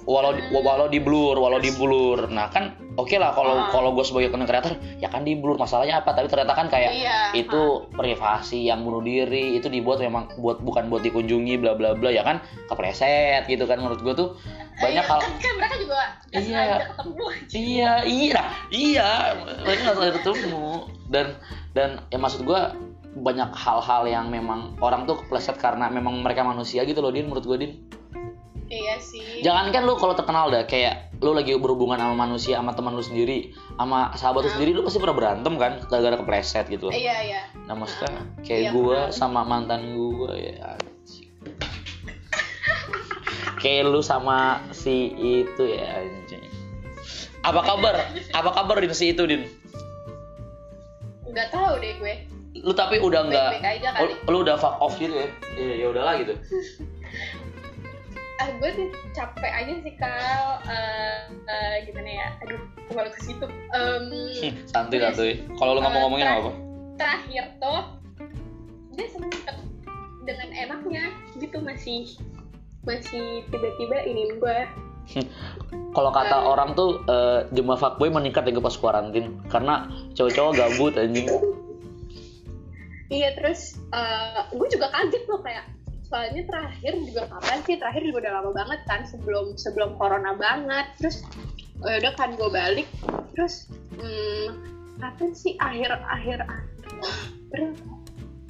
Walau di, walau di blur walau di blur. Nah kan oke lah kalau Ah. kalau gue sebagai content creator ya kan di blur. Masalahnya apa? Tapi ternyata kan kayak Iya. itu privasi yang bunuh diri itu dibuat memang buat bukan buat dikunjungi bla bla bla. Ya kan? Kepleset gitu kan menurut gue tuh. Banyak Iya, hal kan, kan mereka juga nggak Iya. ketemu. Iya iya. Iya. Mereka nggak ketemu. Dan dan ya maksud gue banyak hal-hal yang memang orang tuh kepleset karena memang mereka manusia gitu loh din menurut gue din. Iya sih. Jangankan lu kalau terkenal dah kayak lu lagi berhubungan sama manusia sama teman lu sendiri sama sahabat lu Hmm. sendiri lu pasti pernah berantem kan gara-gara kepleset gitu loh. Iya iya. Nah maksudnya kayak Iya, gua pernah. sama mantan gua ya kayak lu sama si itu ya anjing. Apa kabar? Apa kabar din si itu din? Nggak tahu deh gue lu tapi udah nggak aja lu, lu udah fuck off gitu ya? Ya ya udahlah gitu. Ah gue tuh capek aja sih kal. Eh, eh, gimana ya? Aduh malu ke situ. Em, santuy santuy. Kalau lu nggak mau Eh, ngomongin apa? terakhir tuh dia sempet dengan enaknya gitu masih masih tiba-tiba ini gue kalau kata Eh. orang tuh eh, jumlah fuckboy meningkat ya pas kuarantin karena cowok-cowok gabut anjing iya terus eh, gue juga kaget loh kayak soalnya terakhir juga kapan sih? Terakhir juga udah lama banget kan sebelum sebelum corona banget. Terus eh, udah kan gue balik. Terus hmm, kapan sih akhir akhir April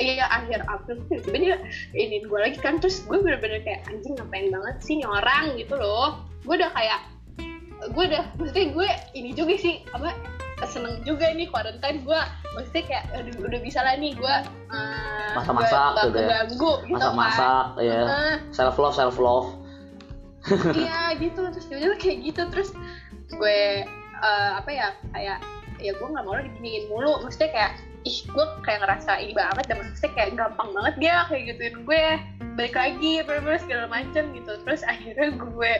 iya akhir April tuh tiba dia ini gue lagi kan terus gue bener-bener kayak anjing ngapain banget sih orang gitu loh. Gue udah kayak gue udah maksudnya gue ini juga sih apa seneng juga nih quarantine gue maksudnya kayak udah, udah bisa lah nih gue uh, Masak-masak gitu ya. keganggu gitu masak-masak kan ya Heeh. self love self love iya gitu terus tiba-tiba kayak gitu terus gue eh, apa ya kayak ya gue nggak mau lo diginiin mulu. Maksudnya kayak ih gue kayak ngerasa ini banget dan maksudnya kayak gampang banget dia kayak gituin gue. Balik lagi bener-bener segala macam gitu. Terus akhirnya gue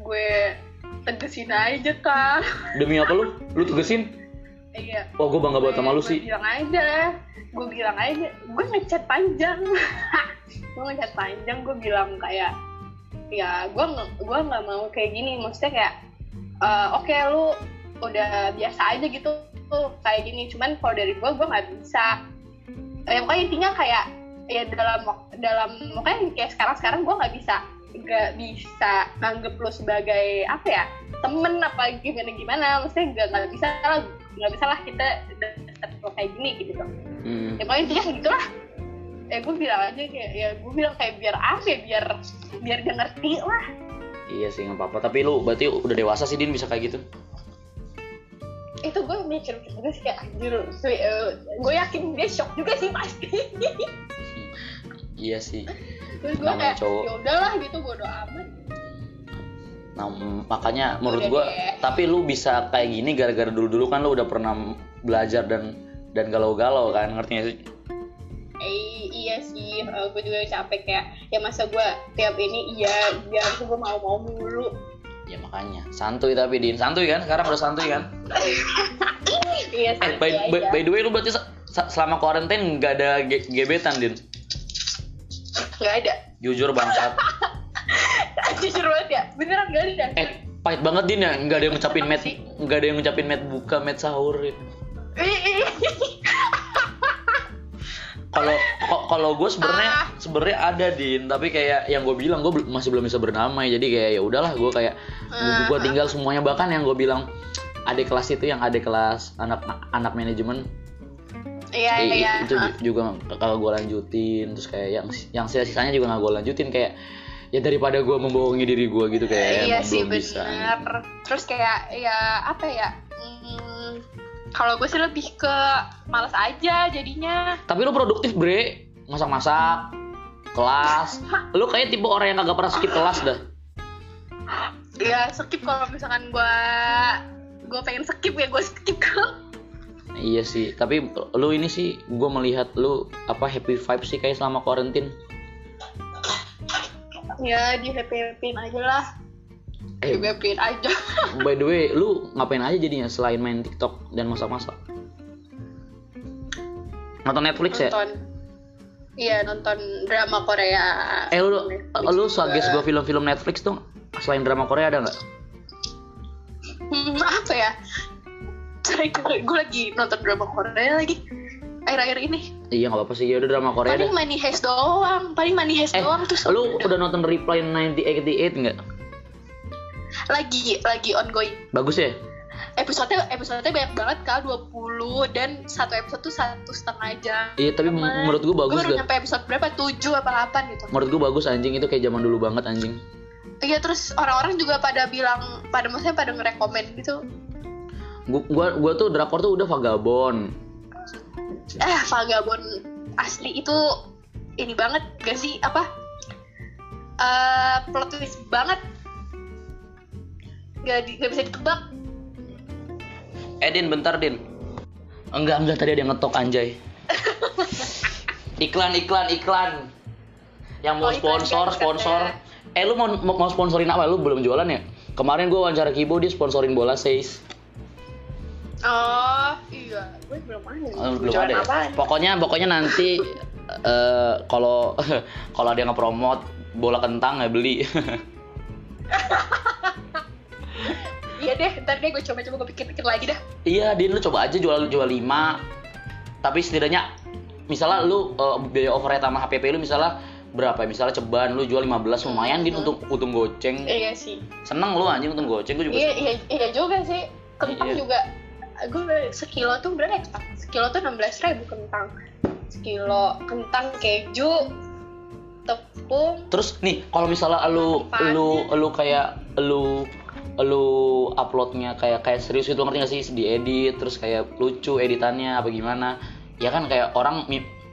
gue tegesin aja kan demi apa lu? Lu tugasin iya. Wah gue bangga banget sama lu gue sih? bilang aja. Gue bilang aja. Gue ngechat panjang. Gue ngechat panjang gue bilang kayak ya gue gue nggak mau kayak gini. Maksudnya kayak eh, oke lu udah biasa aja gitu tuh kayak gini. Cuman kalau dari gue gue nggak bisa. Ya pokoknya intinya kayak ya dalam dalam makanya kayak sekarang sekarang gue nggak bisa nggak bisa nganggep lu sebagai apa ya temen apa gimana gimana maksudnya nggak nggak bisa lah nggak bisa lah kita deket kayak gini gitu. Hmm. ya pokoknya intinya kayak gitulah ya gue bilang aja kayak ya gue bilang kayak biar apa ya biar biar dia ngerti lah. Iya sih nggak apa-apa. Tapi lu berarti udah dewasa sih din bisa kayak gitu? Itu gue mikir juga sih kayak anjir gue yakin dia shock juga sih pasti. Iya sih. Terus gue kayak cowok. ya udahlah gitu bodo amat nah makanya menurut deh. tapi lu bisa kayak gini gara-gara dulu-dulu kan lu udah pernah belajar dan dan galau-galau kan ngerti gak sih? Eh iya sih gue juga capek kayak ya masa gue tiap ini iya iya gue mau mau mulu. Ya makanya santuy tapi din. Santuy kan? Sekarang udah santuy kan? Iya eh by, by, by the way lu berarti se- se- selama karantin nggak ada ge- gebetan din? Nggak ada. Jujur bangsat jujur banget ya beneran nggak ada eh pahit banget din ya. Nggak ada yang ngucapin met nggak ada yang ngucapin met buka met sahur kalau kalau gue sebenarnya Ah. sebenarnya ada din. Tapi kayak yang gue bilang gue masih belum bisa berdamai. Jadi kayak ya udahlah gue kayak Ah. gue tinggal semuanya. Bahkan yang gue bilang adik kelas itu yang adik kelas anak anak manajemen. Iya i- iya. itu ju- juga kalau gue lanjutin. Terus kayak yang yang sisanya juga nggak gue lanjutin. Kayak ya daripada gue membohongi diri gue gitu kayak iya emang sih belum bisa. bener. Terus kayak ya apa ya hmm, kalau gue sih lebih ke malas aja jadinya. Tapi lu produktif bre. Masak-masak kelas. Lu kayak tipe orang yang kagak pernah skip kelas dah. Ya skip kalau misalkan gue gue pengen skip ya gue skip kalau. Iya sih, tapi lu ini sih gue melihat lu apa happy vibe sih kayak selama quarantine. Ya di happy aja lah. Eh, di happy aja. by the way, lu ngapain aja jadinya selain main TikTok dan masak-masak? Nonton Netflix ya? nonton. Iya nonton drama Korea. Eh lu Netflix lu suggest gua film-film Netflix tuh selain drama Korea ada nggak? Hmm, apa ya? Gue lagi nonton drama Korea lagi. Akhir-akhir ini Iya nggak apa-apa sih, ya udah drama Korea paling. Money Heist doang paling Money Heist Eh, doang terus lu udah nonton Reply 1988 nggak? lagi lagi ongoing Bagus ya? episode episode banyak banget kak 20 dan satu episode tuh satu setengah jam Iya, tapi Aman. menurut gua gue bagus baru dah. nyampe episode berapa 7 apa 8 gitu Menurut gua bagus anjing itu kayak zaman dulu banget anjing. iya terus orang-orang juga pada bilang pada maksudnya pada ngerekomen gitu Gua, gua gua tuh drakor tuh udah vagabond. Eh Vagabond asli itu ini banget gak sih apa eh plot twist banget gak, di, gak bisa ditebak Eh Din, bentar Din. Enggak, enggak tadi ada yang ngetok anjay. iklan, iklan, iklan. Yang mau Oh, sponsor, iklan, sponsor. iklan. Eh lu mau, mau mau sponsorin apa? Lu belum jualan ya? Kemarin gua wawancara Kibo dia sponsorin bola Seis. Oh iya gue belum ada Oh, belum ada. ya? apaan? Pokoknya pokoknya nanti eh, kalau kalau ada yang ngepromot bola kentang ya beli. iya deh ntar deh gue coba-coba gue pikir-pikir lagi dah iya, Din lu coba aja jual jual 5. Tapi setidaknya misalnya lu eh, biaya overhead sama HPP lu misalnya berapa ya? Misalnya ceban lu jual 15 lumayan Din untuk untung goceng. iya sih Seneng lu anjing untung goceng gua juga. iya iya iya juga sih kentang Iya. juga gue sekilo tuh berapa ya kentang? sekilo tuh enam belas ribu kentang. Sekilo kentang keju tepung. Terus nih kalau misalnya lu Apaan lu lu kayak lu lu uploadnya kayak kayak serius itu ngerti gak sih? Diedit terus kayak lucu editannya apa gimana? Ya kan kayak orang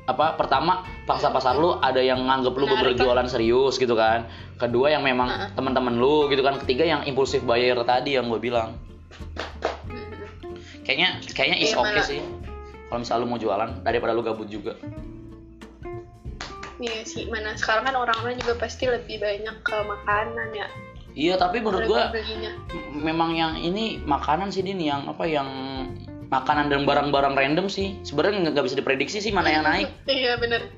apa pertama pasar pasar lu ada yang nganggep lu Menarik, berjualan serius gitu kan. Kedua yang memang Heeh. teman-teman lu gitu kan. Ketiga yang impulsif buyer tadi yang gue bilang kayaknya kayaknya is Iya, oke mana? sih. Kalau misalnya lu mau jualan daripada lu gabut juga. Iya sih, mana sekarang kan orang-orang juga pasti lebih banyak ke makanan ya. iya tapi menurut gua memang yang ini makanan sih din yang apa yang makanan dan barang-barang random sih. Sebenarnya nggak nggak bisa diprediksi sih mana yang naik. Iya bener.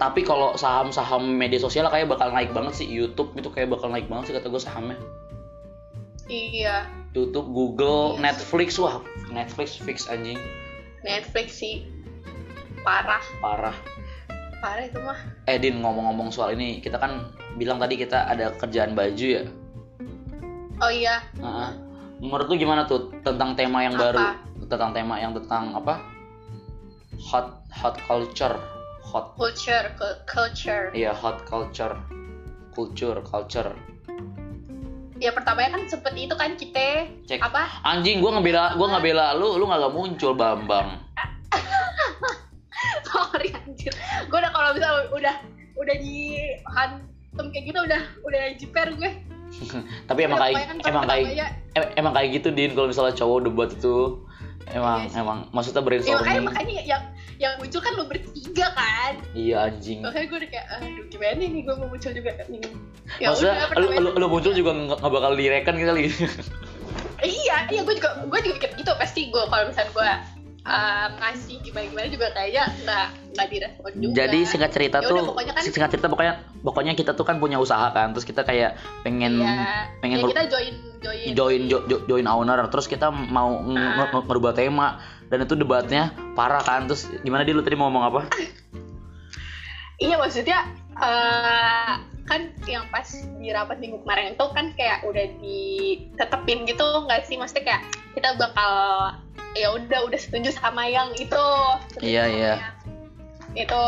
tapi kalau saham-saham media sosial kayak bakal naik banget sih. YouTube itu kayak bakal naik banget sih kata gue sahamnya. Iya, YouTube Google sih. Netflix wah Netflix fix anjing Netflix sih parah, parah parah itu mah. eh din ngomong-ngomong soal ini kita kan bilang tadi kita ada kerjaan baju ya Oh iya, Heeh. menurut lu gimana tuh tentang tema yang Apa? baru tentang tema yang tentang apa hot hot culture hot culture, cu- culture. Iya hot culture, culture, culture. Ya pertamanya kan sempet itu kan kita Cek. apa? Anjing, gua ngebela, gua nggak bela lu, lu nggak muncul Bambang. Sorry anjir. Gue udah kalau bisa udah udah di hantem kayak gitu udah udah jiper gue. Tapi emang Udah, kayak, kan emang kayak, em- emang kayak gitu din. Kalau misalnya cowok debat itu, emang, Iya sih. emang, maksudnya Ya, makanya brainstorming. makanya yang yang muncul kan lo bertiga kan. Iya anjing. Makanya gue udah kayak, aduh gimana nih gue mau muncul juga ini. Ya Maksudnya udah, pertamanya- lu, lu muncul juga nggak nggak bakal direken kali. iya iya gue juga gue juga mikir gitu pasti gue kalau misalnya gue uh, ngasih gimana gimana juga kayaknya nggak nggak direspon juga. Jadi singkat cerita Ya tuh, pokoknya kan- singkat cerita pokoknya, pokoknya kita tuh kan punya usaha kan, terus kita kayak pengen ya, pengen ya kita join join. join jo- jo- join owner terus kita mau ng- Ah. ngerubah tema dan itu debatnya parah kan terus gimana dia lu tadi mau ngomong apa? Iya maksudnya eh, kan yang pas di rapat minggu kemarin itu kan kayak udah ditetepin gitu nggak sih? Maksudnya kayak kita bakal ya udah udah setuju sama yang itu. Iya, iya. itu.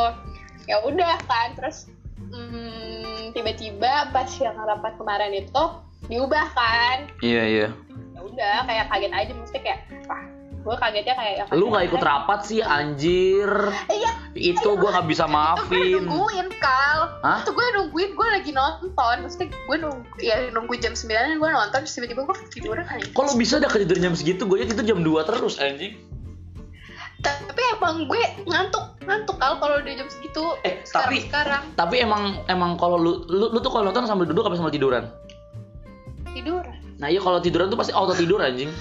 Ya udah kan terus hmm, tiba-tiba pas yang rapat kemarin itu diubah kan? Iya iya. Ya udah kayak kaget aja maksudnya kayak wah gue kagetnya kayak yang lu nggak ikut rapat sih anjir. Iya. Itu gua nggak bisa itu gue maafin. nungguin kal. Hah? itu gue nungguin gue lagi nonton. Maksudnya gue nunggu ya nunggu jam 9 gue nonton terus tiba-tiba gue kok lu bisa ada ketidur jam segitu? Gue itu jam 2 terus anjing. Tapi emang gue ngantuk ngantuk kal kalau udah jam segitu. Eh, sekarang tapi- sekarang. Tapi emang emang kalau lu, lu lu tuh kalau nonton sambil duduk apa sambil tiduran? tiduran. Nah iya kalau tiduran tuh pasti auto tidur anjing.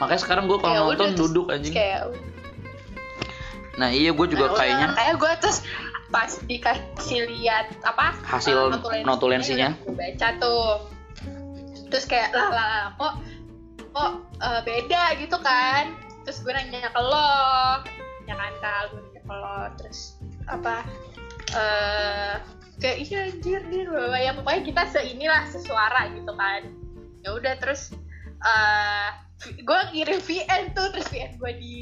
Makanya sekarang gue kalau Ya nonton udah, terus duduk anjing. kayak Nah iya gue juga Nah, kayaknya. Kayak gue terus pas dikasih lihat apa Hasil uh, notulensinya, notulensinya. baca tuh. Terus kayak lah lah lah, kok kok uh, beda gitu kan? Terus gue nanya ke lo. Ya kan kal gue nanya ke lo. Terus apa eh kayak iya anjir nih ya pokoknya kita seinilah sesuara gitu kan. Ya udah terus eh gue kirim VN tuh terus VN gue di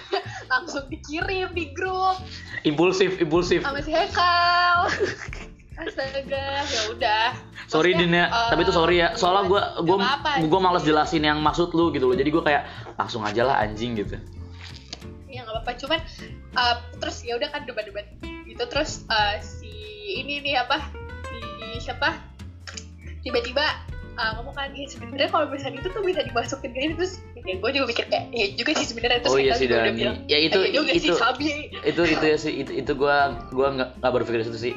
langsung dikirim di grup impulsif impulsif. sama si Hekal astaga ya udah Sorry Din Maksudnya, ya, eh, tapi itu sorry ya. Soalnya gue gue gue males jelasin yang maksud lu gitu loh. Jadi gue kayak langsung aja lah anjing gitu. ya nggak apa-apa cuman uh, terus ya udah kan debat-debat gitu terus uh, si ini nih apa si siapa tiba-tiba uh, ngomong kan ya sebenarnya kalau misalnya itu tuh bisa dimasukin ke ini terus ya gue juga mikir kayak ya juga sih sebenarnya terus Oh iya sih Dani. bilang, Ya itu "Eh, juga itu sih Sabi itu itu ya sih itu itu gue gue nggak nggak berpikir di situ sih.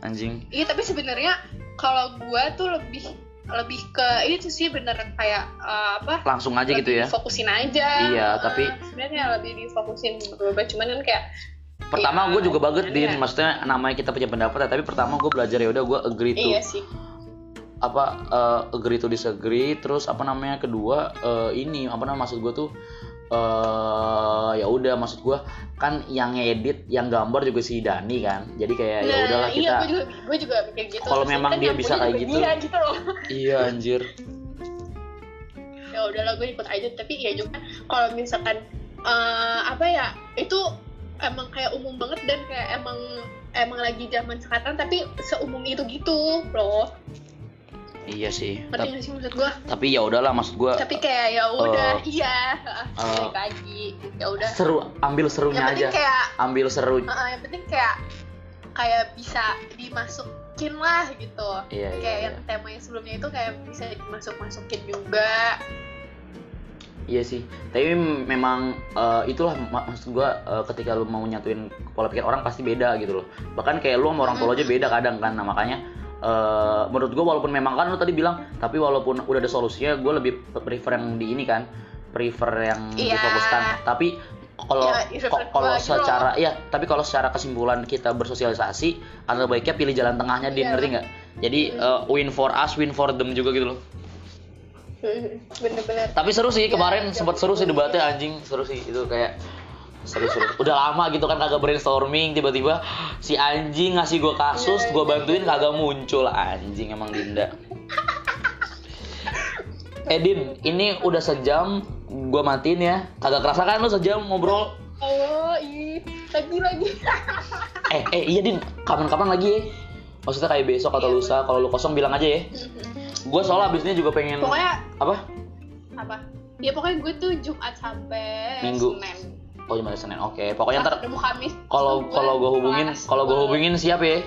Anjing. iya tapi sebenarnya kalau gue tuh lebih lebih ke itu sih bener kayak uh, apa Langsung aja gitu ya. Fokusin aja. Iya, Uh, tapi- sebenarnya lebih difokusin cuman kan kayak Pertama Iya, gue juga banget din, maksudnya namanya kita punya pendapat ya, tapi pertama gue belajar ya udah gue agree to iya sih. Apa eh, agree to disagree, terus apa namanya kedua eh, ini apa namanya maksud gue tuh eh ya udah maksud gue kan yang ngedit, yang gambar juga si Dani kan, jadi kayak ya Nah, udahlah iya, kita gue juga gue juga gitu. Kalau memang kan dia bisa kayak gitu. Dia gitu loh. iya anjir. ya udahlah gue ikut aja tapi ya juga kalau misalkan eh, apa ya itu emang kayak umum banget dan kayak emang emang lagi zaman sekarang tapi seumum itu gitu loh. Iya sih. Tapi, sih maksud gue? tapi ya udahlah maksud gue Tapi kayak ya udah Eh, iya, eh, balik lagi. Ya udah. seru, ambil serunya Yang aja. kayak Ambil seru. Heeh, yang penting kayak kayak bisa dimasukin lah gitu Iya, iya, kayak iya. yang tema yang sebelumnya itu kayak bisa dimasuk masukin juga Iya sih, tapi memang eh, itulah mak- maksud gua eh, ketika lu mau nyatuin pola pikir orang pasti beda gitu loh. Bahkan kayak lu sama orang tua aja beda kadang kan. Nah, makanya eh, menurut gua walaupun memang kan lu tadi bilang, tapi walaupun udah ada solusinya, gua lebih prefer yang di ini kan, prefer yang Iya. difokuskan. Tapi kalau Iya, ko- kalau gitu secara ya, tapi kalau secara kesimpulan kita bersosialisasi, alangkah baiknya pilih jalan tengahnya, Din, Iya. ngerti nggak? Jadi eh, win for us, win for them juga gitu loh. bener-bener Tapi seru sih Iya, kemarin iya, sempat seru sih debatnya anjing seru sih itu kayak seru-seru. Udah lama gitu kan kagak brainstorming tiba-tiba si anjing ngasih gua kasus, Iya, gua iya, bantuin kagak muncul anjing emang Dinda. Edin, ini udah sejam gua matiin ya. Kagak kerasa kan lu sejam ngobrol? oh ih lagi lagi Eh, eh iya Din, kapan-kapan lagi ya. Maksudnya kayak besok atau Iya, lusa, kalau lu kosong bilang aja ya. Gua soalnya abis ini juga pengen pokoknya apa? apa ya pokoknya gue tuh Jumat sampai Minggu. Senin Oh, cuma Senin. Oke, pokoknya ntar kalau kalau gue hubungin kalau gue hubungin siap ya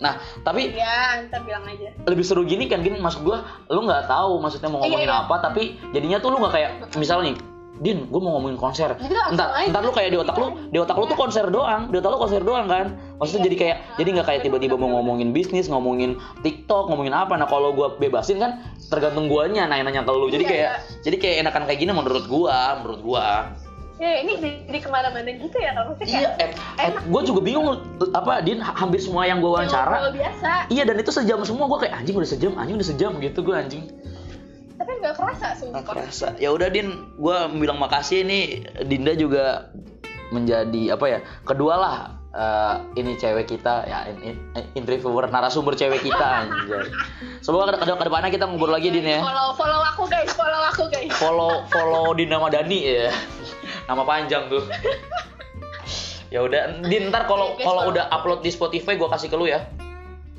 nah tapi ya ntar bilang aja lebih seru gini kan gini maksud gue lu nggak tahu maksudnya mau Iya, ngomongin iya. apa tapi jadinya tuh lu nggak kayak misalnya nih Din, gue mau ngomongin konser. Entar, entar lu kayak di otak lu, di otak lu tuh konser doang, di otak lu konser doang kan. Maksudnya Iya. jadi kayak, jadi nggak kayak tiba-tiba mau ngomongin bisnis, ngomongin TikTok, ngomongin apa. Nah kalau gue bebasin kan, tergantung guanya nanya-nanya ke lu. Jadi Iya, kayak, iya. jadi kayak enakan kayak gini menurut gua, menurut gua. Ya ini jadi ke mana-mana gitu ya kalau maksudnya Iya, eh, eh, gue juga bingung apa Din ha- hampir semua yang gue wawancara ngobrol biasa Iya dan itu sejam semua gue kayak anjing udah sejam, anjing udah sejam gitu gue anjing. tapi nggak kerasa Nggak sumpah kerasa. Ya udah Din, gue bilang makasih ini Dinda juga menjadi apa ya kedua lah eh, ini cewek kita ya in, in, interviewer narasumber cewek kita anjay. Semoga ke, ke, ke depannya kita ngobrol lagi Din ya. follow follow aku guys follow aku guys Follow follow Dinda sama Dani ya. Nama panjang tuh. Ya udah, ntar kalau kalau udah upload di Spotify gue kasih ke lu ya.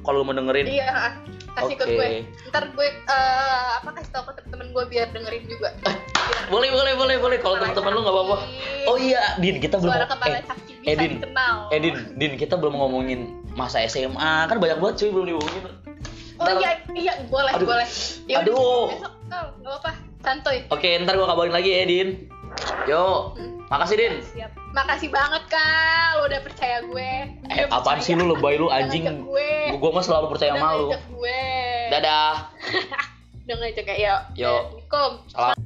Kalau lu mau dengerin. iya kasih ke Oke. gue ntar gue eh, apa kasih tau ke temen-temen gue biar dengerin juga Biar Boleh, boleh, boleh, boleh. Kalau Suara teman-teman lu nggak apa-apa. Oh iya, Din, kita belum suara kepala eh, eh, bisa Din. dikenal Eh, Din, kita belum ngomongin masa SMA. Kan banyak banget cuy belum diomongin. oh Ntar- iya iya boleh Aduh. boleh ya udah, Aduh. besok kal nggak apa santuy Oke, ntar gua kabarin lagi ya, Din. Yo, makasih Din. Siap. Makasih banget kak, lo udah percaya gue. Eh, Udah apaan percaya. sih lu lebay lu anjing? gue. Gua mah selalu percaya Udah sama lu. ngajak gue. Dadah. Udah ngajak kayak, yuk. Yuk. Assalamualaikum. Salam.